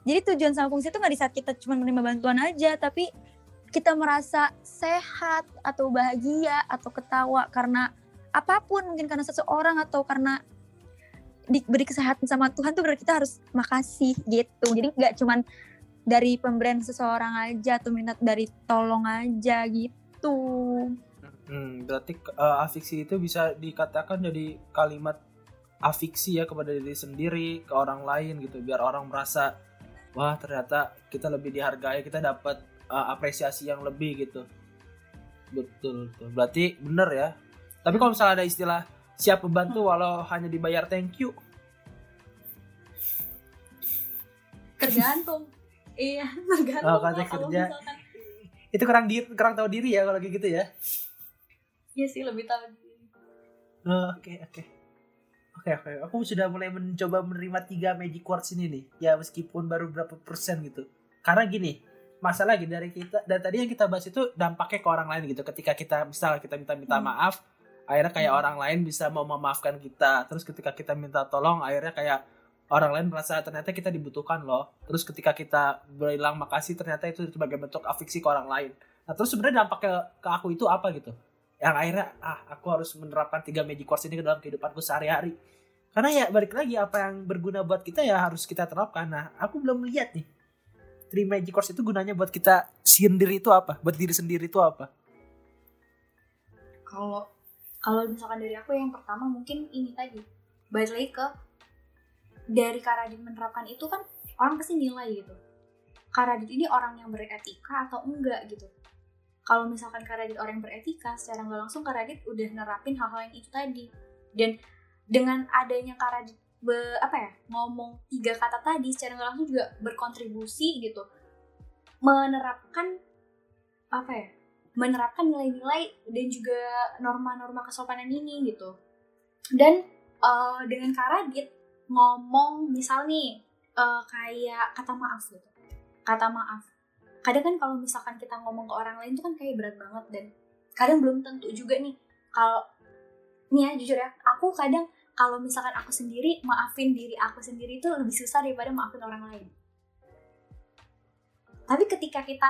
jadi tujuan sama fungsi itu nggak di saat kita cuma menerima bantuan aja tapi kita merasa sehat atau bahagia atau ketawa karena apa pun mungkin karena seseorang atau karena diberi kesehatan sama Tuhan tuh berarti kita harus makasih gitu. Jadi nggak cuman dari pemberian seseorang aja atau minat dari tolong aja gitu. Hmm, berarti uh, afiksi itu bisa dikatakan jadi kalimat afiksi ya kepada diri sendiri ke orang lain gitu. Biar orang merasa wah ternyata kita lebih dihargai kita dapat uh, apresiasi yang lebih gitu betul betul berarti bener ya tapi kalau misalnya ada istilah siap membantu walau hanya dibayar thank you tergantung *laughs* iya tergantung Oh, kalau kerja. misalkan itu kurang diri kurang tahu diri ya kalau gitu ya iya sih lebih tahu diri. Oh, Oke oke oke oke. Aku sudah mulai mencoba menerima tiga magic words ini nih. Ya meskipun baru berapa persen gitu. Karena gini, masalah lagi dari kita dan tadi yang kita bahas itu dampaknya ke orang lain gitu. Ketika kita misal kita minta minta Hmm. maaf, akhirnya kayak Hmm. orang lain bisa mau memaafkan kita. Terus ketika kita minta tolong, akhirnya kayak orang lain merasa ternyata kita dibutuhkan loh. Terus ketika kita bilang makasih, ternyata itu sebagai bentuk afiksi ke orang lain. Nah terus sebenarnya dampaknya ke aku itu apa gitu? yang akhirnya ah aku harus menerapkan tiga magic words ini ke dalam kehidupanku sehari-hari karena ya balik lagi apa yang berguna buat kita ya harus kita terapkan nah aku belum lihat nih three magic words itu gunanya buat kita sendiri itu apa? Buat diri sendiri itu apa? Kalau kalau misalkan dari aku yang pertama mungkin ini tadi balik lagi ke dari Karadit menerapkan itu kan orang pasti nilai gitu. Karadit ini orang yang beretika atau enggak gitu? Kalau misalkan Karadit orang yang beretika secara nggak langsung Karadit udah nerapin hal-hal yang itu tadi. Dan dengan adanya Karadit be, apa ya ngomong tiga kata tadi secara nggak langsung juga berkontribusi gitu. Menerapkan apa ya menerapkan nilai-nilai dan juga norma-norma kesopanan ini gitu. Dan eh, dengan Karadit ngomong misal nih eh, kayak kata maaf gitu. Kata maaf. Kadang kan kalau misalkan kita ngomong ke orang lain itu kan kayak berat banget dan kadang belum tentu juga nih. Kalau nih ya jujur ya aku kadang kalau misalkan aku sendiri maafin diri aku sendiri itu lebih susah daripada maafin orang lain. Tapi ketika kita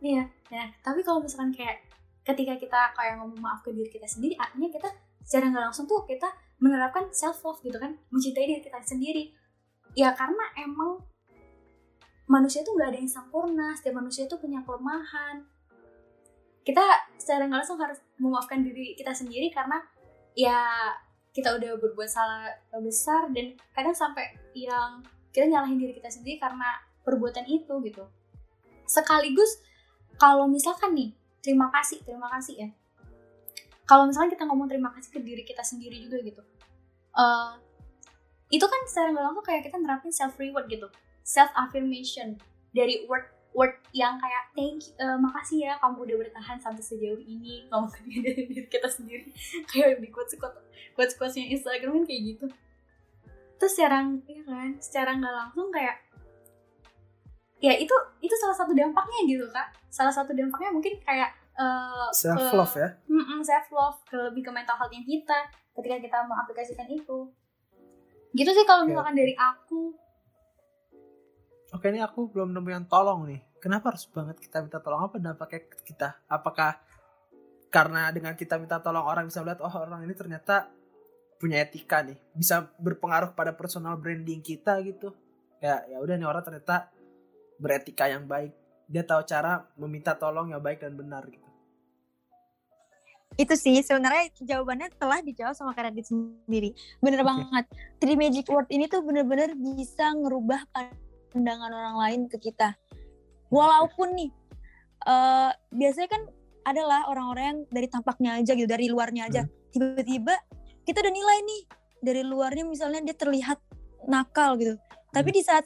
nih ya tapi kalau misalkan kayak ketika kita kayak ngomong maaf ke diri kita sendiri artinya kita secara nggak langsung tuh kita menerapkan self love gitu kan mencintai diri kita sendiri. Ya karena emang manusia tuh nggak ada yang sempurna setiap manusia tuh punya kelemahan. Kita secara nggak langsung harus memaafkan diri kita sendiri karena ya kita udah berbuat salah besar dan kadang sampai yang kita nyalahin diri kita sendiri karena perbuatan itu gitu. Sekaligus kalau misalkan nih terima kasih terima kasih ya. Kalau misalkan kita ngomong terima kasih ke diri kita sendiri juga gitu eh itu kan secara nggak langsung kayak kita nerapin self reward gitu self affirmation dari word word yang kayak thank you, eh, makasih ya kamu udah bertahan sampai sejauh ini. Kamu kerja *laughs* dari diri kita sendiri kayak di quotes quotes quotes quotesnya Instagram kan kayak gitu. Terus secara ya kan secara nggak langsung kayak ya itu itu salah satu dampaknya gitu kak. Salah satu dampaknya mungkin kayak eh, self ke- love ya? Mm-mm, self love ke lebih ke mental health kita ketika kita mengaplikasikan itu. Gitu sih kalau misalkan dari aku oke ini aku belum nemu yang tolong nih kenapa harus banget kita minta tolong apa dampaknya kita apakah karena dengan kita minta tolong orang bisa melihat oh orang ini ternyata punya etika nih bisa berpengaruh pada personal branding kita gitu ya ya udah nih orang ternyata beretika yang baik dia tahu cara meminta tolong yang baik dan benar gitu itu sih sebenarnya jawabannya telah dijawab sama Kak Radit sendiri. Bener Oke. *laughs* banget. Three magic word ini tuh bener-bener bisa ngerubah pandangan orang lain ke kita. Walaupun nih eh biasanya kan adalah orang-orang yang dari tampaknya aja gitu, dari luarnya aja. Tiba-tiba kita udah nilai nih dari luarnya misalnya dia terlihat nakal gitu. Tapi di saat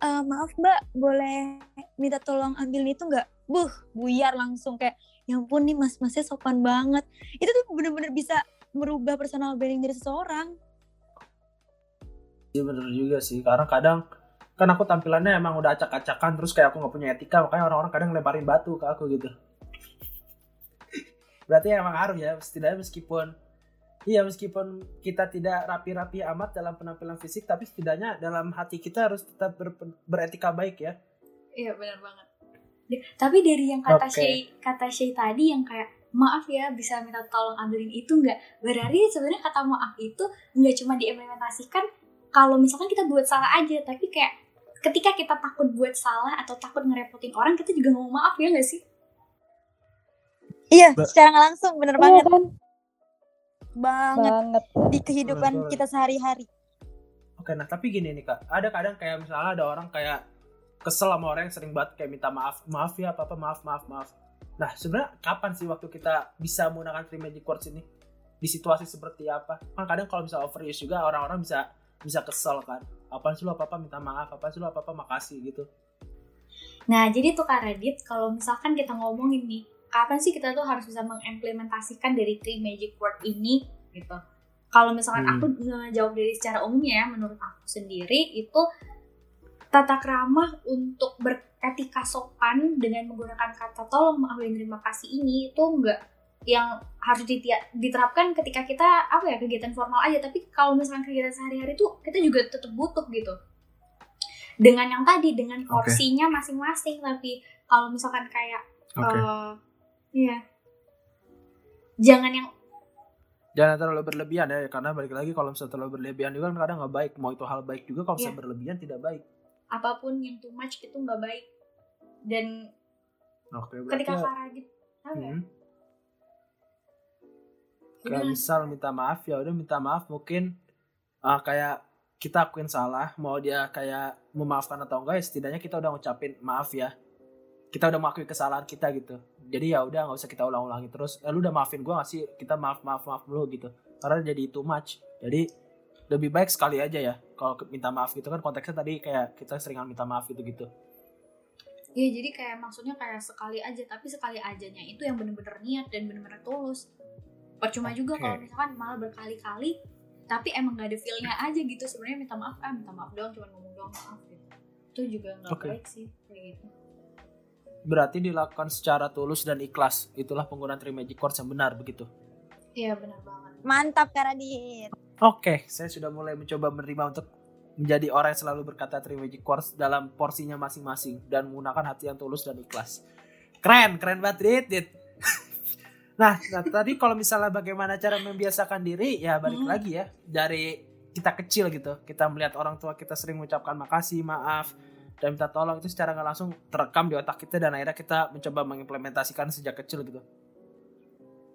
"Eh, maaf Mbak, boleh minta tolong ambil itu nggak? Buh, buyar langsung kayak ya ampun nih mas-masnya sopan banget. Itu tuh bener-bener bisa merubah personal branding dari seseorang. Iya bener juga sih karena kadang kan aku tampilannya emang udah acak-acakan terus kayak aku nggak punya etika makanya orang-orang kadang lemparin batu ke aku gitu *laughs* berarti emang ngaruh ya setidaknya meskipun iya meskipun kita tidak rapi-rapi amat dalam penampilan fisik tapi setidaknya dalam hati kita harus tetap ber- beretika baik ya Iya benar banget. Ya, Tapi dari yang kata Oke. Shay kata Shay tadi yang kayak maaf ya bisa minta tolong ambilin itu nggak berarti sebenarnya kata maaf itu nggak cuma diimplementasikan kalau misalkan kita buat salah aja tapi kayak ketika kita takut buat salah atau takut ngerepotin orang kita juga ngomong maaf ya nggak sih Iya, Ba- secara langsung bener Iya banget kan? banget Banget. di kehidupan kita sehari-hari. Oke, nah tapi gini nih kak, ada kadang kayak misalnya ada orang kayak kesel sama orang yang sering banget kayak minta maaf, maaf ya apa apa maaf maaf maaf. Nah sebenarnya kapan sih waktu kita bisa menggunakan three magic words ini di situasi seperti apa? Kan kadang kalau misalnya overuse juga orang-orang bisa bisa kesel kan. Apaan sih lo apa apa minta maaf, apaan sih lo apa apa makasih gitu. Nah, jadi tuh Kak Radit, kalau misalkan kita ngomongin nih, kapan sih kita tuh harus bisa mengimplementasikan dari three magic word ini gitu. Kalau misalkan Hmm. aku ngejawab dari secara umumnya ya, menurut aku sendiri itu tata krama untuk beretika sopan dengan menggunakan kata tolong, maaf dan terima kasih ini itu enggak yang harus diterapkan ketika kita apa ya kegiatan formal aja tapi kalau misalkan kegiatan sehari-hari tuh kita juga tetap butuh gitu dengan yang tadi dengan porsinya masing-masing tapi kalau misalkan kayak eh iya jangan yang Jangan terlalu berlebihan ya, karena balik lagi kalau misalnya terlalu berlebihan juga kan kadang nggak baik. Mau itu hal baik juga kalau misalnya Iya. berlebihan tidak baik. apa pun yang too much itu nggak baik dan Oke, ketika berarti Kak Radit apa ya? Kayak misal minta maaf ya udah minta maaf mungkin ah, kayak kita akuin salah mau dia kayak memaafkan atau enggak ya setidaknya kita udah ngucapin maaf ya. Kita udah mengakui kesalahan kita gitu. Jadi ya udah nggak usah kita ulang-ulangi terus. Eh, lu udah maafin gua gak sih? Kita maaf maaf maaf dulu gitu. Karena jadi too much. Jadi lebih baik sekali aja ya kalau minta maaf gitu. Kan konteksnya tadi kayak kita seringan minta maaf gitu gitu. Iya jadi kayak maksudnya kayak sekali aja tapi sekali ajanya itu yang bener-bener niat dan bener-bener tulus. Percuma juga Oke. kalau misalkan malah berkali-kali tapi emang gak ada feel-nya aja gitu sebenarnya minta maaf ah minta maaf doang cuma ngomong doang maaf gitu. Itu juga nggak Oke. baik sih kayak gitu. berarti dilakukan secara tulus dan ikhlas itulah penggunaan three magic words yang benar begitu Iya benar banget. Mantap Kak Radit. Oke, saya sudah mulai mencoba menerima untuk menjadi orang yang selalu berkata three magic words dalam porsinya masing-masing dan menggunakan hati yang tulus dan ikhlas. Keren, keren banget, Dit. Nah, nah, tadi kalau misalnya bagaimana cara membiasakan diri, ya balik Hmm. lagi ya dari kita kecil gitu. Kita melihat orang tua kita sering mengucapkan makasih, maaf, dan minta tolong itu secara nggak langsung terekam di otak kita dan akhirnya kita mencoba mengimplementasikan sejak kecil gitu.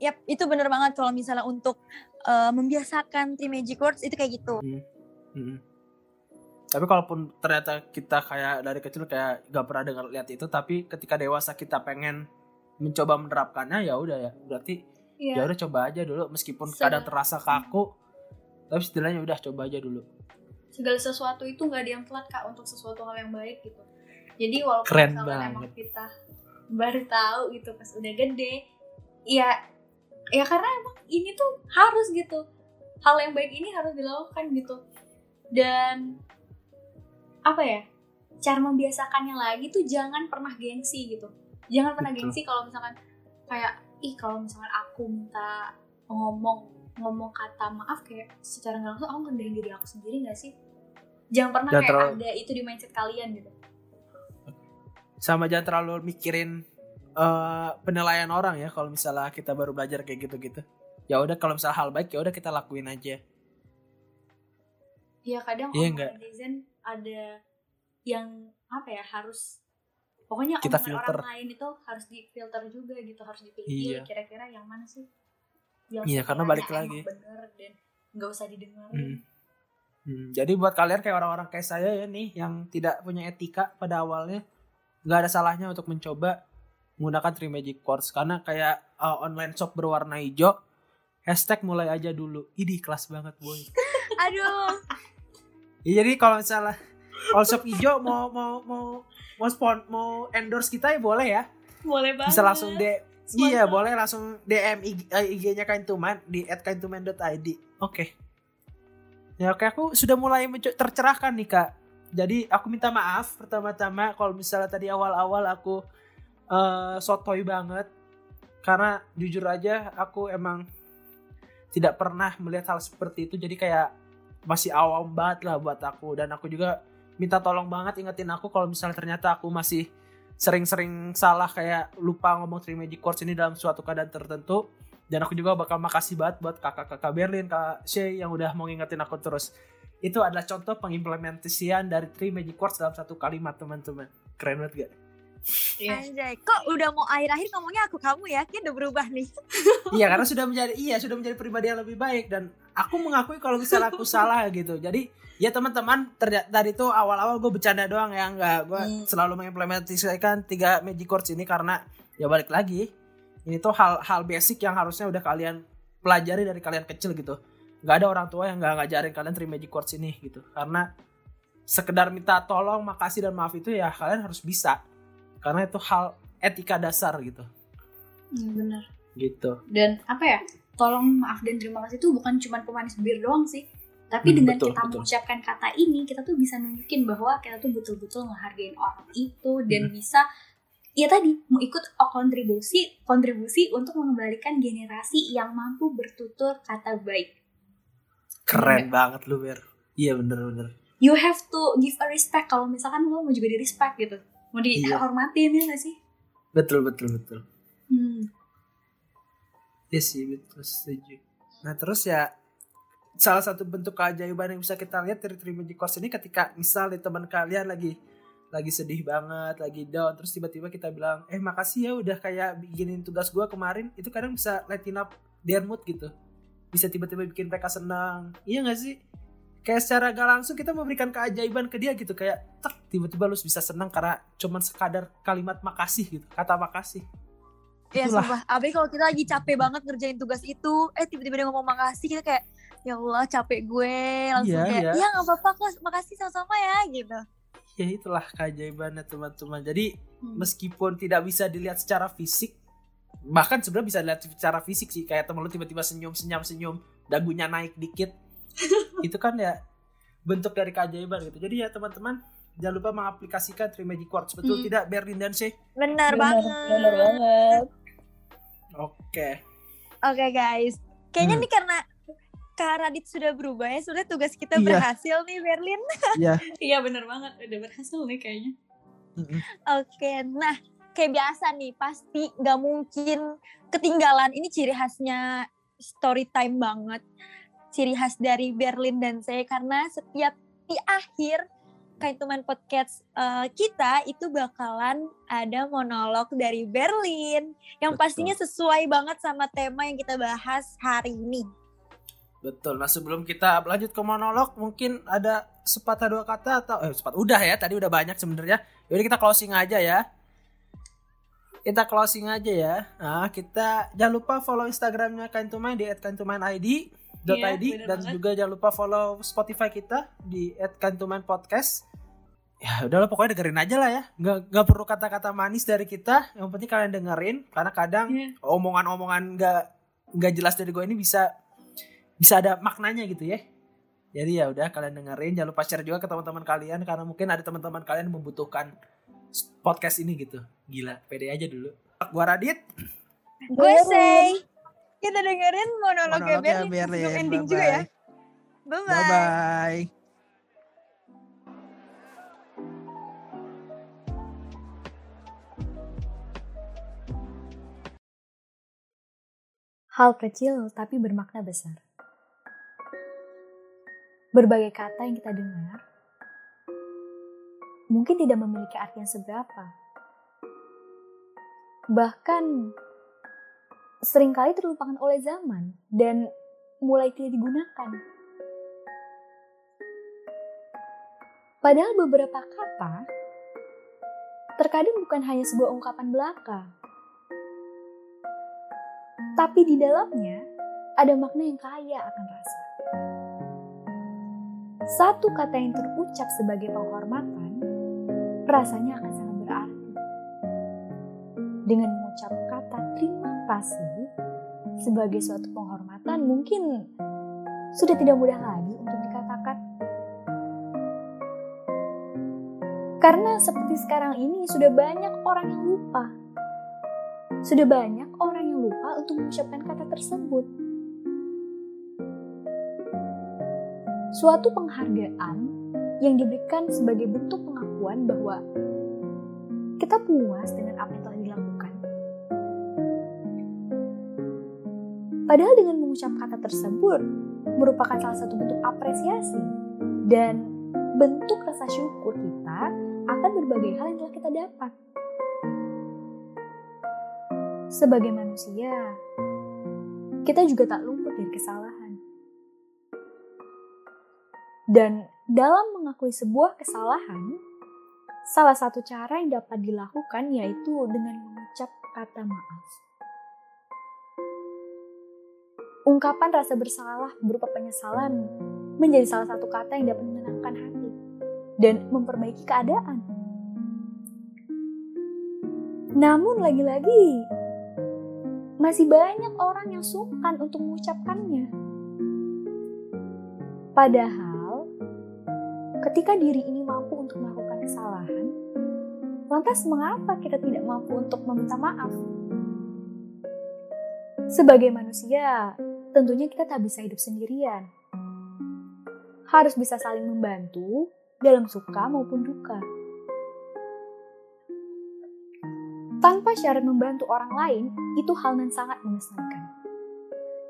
Yap, itu bener banget kalau misalnya untuk eh, membiasakan three magic words itu kayak gitu. Mm-mm. Tapi kalaupun ternyata kita kayak dari kecil kayak gak pernah dengar lihat itu, tapi ketika dewasa kita pengen mencoba menerapkannya ya udah ya. Berarti ya Iya. udah coba aja dulu meskipun Segala- kadang terasa kaku, tapi setidaknya udah coba aja dulu. Segala sesuatu itu nggak ada yang telat kak untuk sesuatu hal yang baik gitu. jadi walaupun Keren misalkan banget. emang kita baru tahu gitu pas udah gede ya ya karena emang ini tuh harus gitu hal yang baik ini harus dilakukan gitu dan apa ya cara membiasakannya lagi tuh jangan pernah gengsi gitu jangan pernah Betul. gengsi kalau misalkan kayak ih kalau misalkan aku minta ngomong ngomong kata maaf kayak secara nggak langsung aku ngendahin diri aku sendiri gak sih jangan pernah Jangan kayak terlalu- ada itu di mindset kalian gitu sama jangan terlalu mikirin eh, penilaian orang ya kalau misalnya kita baru belajar kayak gitu-gitu ya udah kalau misalnya hal baik ya udah kita lakuin aja Iya kadang Iya omongan nggak? netizen ada yang apa ya harus pokoknya Kita omongan filter. orang lain itu harus difilter juga gitu harus dipilih Iya. kira-kira yang mana sih yang Iya, karena balik lagi. bener dan nggak usah didengarin Hmm. Hmm, jadi buat kalian kayak orang-orang kayak saya ya nih yang tidak punya etika pada awalnya nggak ada salahnya untuk mencoba menggunakan Tree Magic Quartz karena kayak uh, online shop berwarna hijau hashtag mulai aja dulu ini kelas banget boy *laughs* Aduh, Ya, jadi kalau misalnya kalau shop hijau mau mau mau mau spon mau endorse kita ya boleh ya? Boleh banget. Bisa langsung de Sponsor. iya boleh langsung DM IG, eh, IG-nya Kaintuman di @kaintuman.id oke. Ya oke aku sudah mulai tercerahkan nih kak. Jadi aku minta maaf pertama-tama kalau misalnya tadi awal-awal aku eh sotoy banget. Karena jujur aja aku emang tidak pernah melihat hal seperti itu. Jadi kayak masih awam banget lah buat aku. Dan aku juga minta tolong banget ingetin aku kalau misalnya ternyata aku masih sering-sering salah kayak lupa ngomong Three Magic Chords ini dalam suatu keadaan tertentu dan aku juga bakal makasih banget buat kakak-kakak Berlin, kak Shay yang udah mau ngingetin aku terus itu adalah contoh pengimplementasian dari Three Magic Chords dalam satu kalimat teman-teman keren banget gak? Iya. anjay. Kok udah mau akhir-akhir ngomongnya aku kamu ya? Kayaknya udah berubah nih. iya karena sudah menjadi iya sudah menjadi pribadi yang lebih baik dan aku mengakui kalau misalnya aku salah gitu. Jadi ya teman-teman tadi tuh awal-awal gue bercanda doang ya nggak gue Hmm. selalu mengimplementasikan tiga magic chords ini karena ya balik lagi ini tuh hal-hal basic yang harusnya udah kalian pelajari dari kalian kecil gitu. Nggak ada orang tua yang nggak ngajarin kalian three magic chords ini gitu. Karena sekedar minta tolong makasih dan maaf itu ya kalian harus bisa. Karena itu hal etika dasar gitu. Hmm, bener gitu. Dan apa ya tolong maaf dan terima kasih itu bukan cuma pemanis bir doang sih tapi Hmm, dengan betul, kita betul. mengucapkan kata ini kita tuh bisa nunjukin bahwa kita tuh betul-betul ngehargain orang itu dan Hmm. bisa ya tadi mau ikut kontribusi kontribusi untuk mengembalikan generasi yang mampu bertutur kata baik keren banget lu Ber iya bener-bener you have to give a respect kalau misalkan lo mau juga di respect gitu mau Iya. dihormatin ya gak sih betul betul betul hmm. Iya sih betul setuju. Nah terus ya salah satu bentuk keajaiban yang bisa kita lihat dari Three Magic Course ini ketika misalnya teman kalian lagi lagi sedih banget, lagi down, terus tiba-tiba kita bilang, eh makasih ya udah kayak bikinin tugas gua kemarin, itu kadang bisa lighten up their mood gitu. Bisa tiba-tiba bikin mereka senang. Iya gak sih? Kayak secara gak langsung kita memberikan keajaiban ke dia gitu kayak tek tiba-tiba lu bisa senang karena cuman sekadar kalimat makasih gitu, kata makasih. Ya Itulah. sumpah, Abi kalau kita lagi capek banget ngerjain tugas itu, eh tiba-tiba dia ngomong makasih, kita kayak ya Allah capek gue, langsung Iya, kayak iya. ya nggak apa-apa kok, makasih sama-sama ya gitu. Ya itulah keajaibannya teman-teman. Jadi Hmm. meskipun tidak bisa dilihat secara fisik, bahkan sebenarnya bisa dilihat secara fisik sih. Kayak temen lu tiba-tiba senyum, senyum, senyum, dagunya naik dikit. *laughs* itu kan ya bentuk dari keajaiban gitu. Jadi ya teman-teman jangan lupa mengaplikasikan Three Magic Quartz. Betul Hmm. tidak Berlin dan Shay? Benar banget. bener banget Oke. Oke guys, kayaknya Hmm. nih karena Kak Radit sudah berubah ya, sudah tugas kita Iya. berhasil nih Berlin. Ya. *laughs* iya bener banget udah berhasil nih kayaknya Oke, nah kayak biasa nih pasti nggak mungkin ketinggalan. Ini ciri khasnya story time banget, ciri khas dari Berlin dan saya karena setiap di akhir kayak teman podcast eh, kita itu bakalan ada monolog dari Berlin yang Betul. pastinya sesuai banget sama tema yang kita bahas hari ini. Betul. Nah sebelum kita lanjut ke monolog, mungkin ada sepatah dua kata atau eh sepatah udah ya tadi udah banyak sebenarnya. Jadi kita closing aja ya. Kita closing aja ya. Nah kita jangan lupa follow Instagramnya Kaintumain di @kaintumainid Iya, .id bener dan banget. juga jangan lupa follow Spotify kita di @kaintumainpodcast. ya udahlah pokoknya dengerin aja lah ya nggak nggak perlu kata-kata manis dari kita yang penting kalian dengerin karena kadang Iya. omongan-omongan nggak nggak jelas dari gue ini bisa bisa ada maknanya gitu ya jadi ya udah kalian dengerin jangan lupa share juga ke teman-teman kalian karena mungkin ada teman-teman kalian yang membutuhkan podcast ini gitu gila pede aja dulu gua Radit Gue say. Kita dengerin monolognya Monolognya Berlin. Berlin. Sebelum ending Bye-bye. juga ya. Bye-bye. Bye bye. Hal kecil tapi bermakna besar. Berbagai kata yang kita dengar mungkin tidak memiliki arti yang seberapa. Bahkan sering kali terlupakan oleh zaman dan mulai tidak digunakan. Padahal beberapa kata terkadang bukan hanya sebuah ungkapan belaka, tapi di dalamnya ada makna yang kaya akan rasa. Satu kata yang terucap sebagai penghormatan, rasanya akan sangat. Dengan mengucap kata terima kasih sebagai suatu penghormatan mungkin sudah tidak mudah lagi untuk dikatakan. Karena seperti sekarang ini sudah banyak orang yang lupa sudah banyak orang yang lupa untuk mengucapkan kata tersebut. Suatu penghargaan yang diberikan sebagai bentuk pengakuan bahwa kita puas dengan apa yang telah dilakukan. Padahal dengan mengucap kata tersebut merupakan salah satu bentuk apresiasi dan bentuk rasa syukur kita akan berbagai hal yang telah kita dapat sebagai manusia, kita juga tak luput dari kesalahan. Dan dalam mengakui sebuah kesalahan, salah satu cara yang dapat dilakukan yaitu dengan mengucap kata maaf. Ungkapan rasa bersalah berupa penyesalan menjadi salah satu kata yang dapat menenangkan hati dan memperbaiki keadaan. Namun lagi-lagi masih banyak orang yang sungkan untuk mengucapkannya. Padahal, ketika diri ini mampu untuk melakukan kesalahan, lantas mengapa kita tidak mampu untuk meminta maaf? Sebagai manusia, tentunya kita tak bisa hidup sendirian. Harus bisa saling membantu dalam suka maupun duka. tanpa syarat membantu orang lain, itu hal yang sangat mengesankan.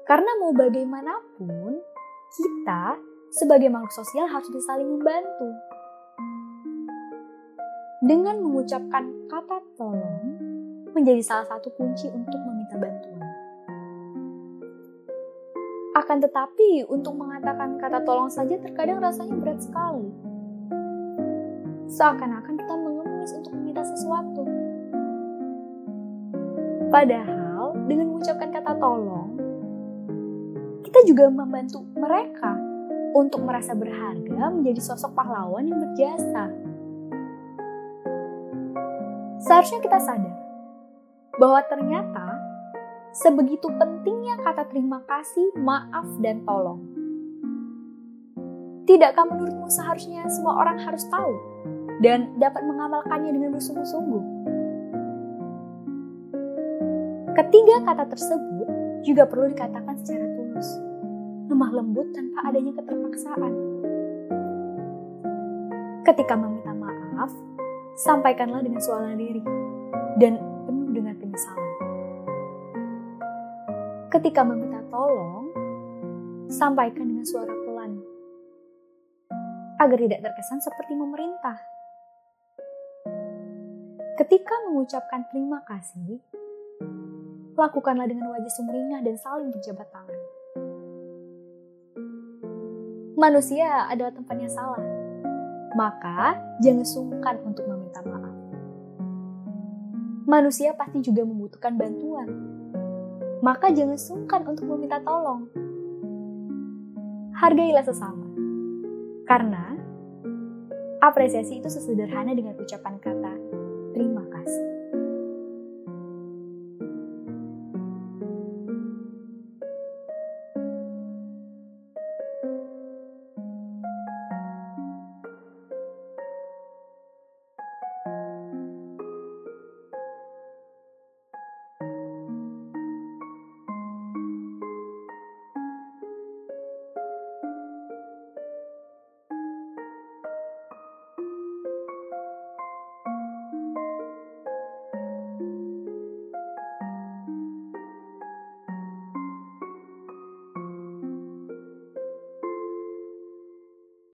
Karena mau bagaimanapun, kita sebagai makhluk sosial harus bisa saling membantu. Dengan mengucapkan kata tolong menjadi salah satu kunci untuk meminta bantuan. Akan tetapi, untuk mengatakan kata tolong saja terkadang rasanya berat sekali. Seakan-akan kita mengemis untuk meminta sesuatu. Padahal dengan mengucapkan kata tolong, kita juga membantu mereka untuk merasa berharga menjadi sosok pahlawan yang berjasa. Seharusnya kita sadar bahwa ternyata sebegitu pentingnya kata terima kasih, maaf, dan tolong. Tidakkah menurutmu seharusnya semua orang harus tahu dan dapat mengamalkannya dengan bersungguh-sungguh? Ketiga kata tersebut juga perlu dikatakan secara tulus, lemah lembut tanpa adanya keterpaksaan. Ketika meminta maaf, sampaikanlah dengan suara diri dan penuh dengan penyesalan. Ketika meminta tolong, sampaikan dengan suara pelan agar tidak terkesan seperti memerintah. Ketika mengucapkan terima kasih, lakukanlah dengan wajah sumringah dan saling berjabat tangan. Manusia adalah tempatnya salah, maka jangan sungkan untuk meminta maaf. Manusia pasti juga membutuhkan bantuan, maka jangan sungkan untuk meminta tolong. Hargailah sesama, karena apresiasi itu sesederhana dengan ucapan kata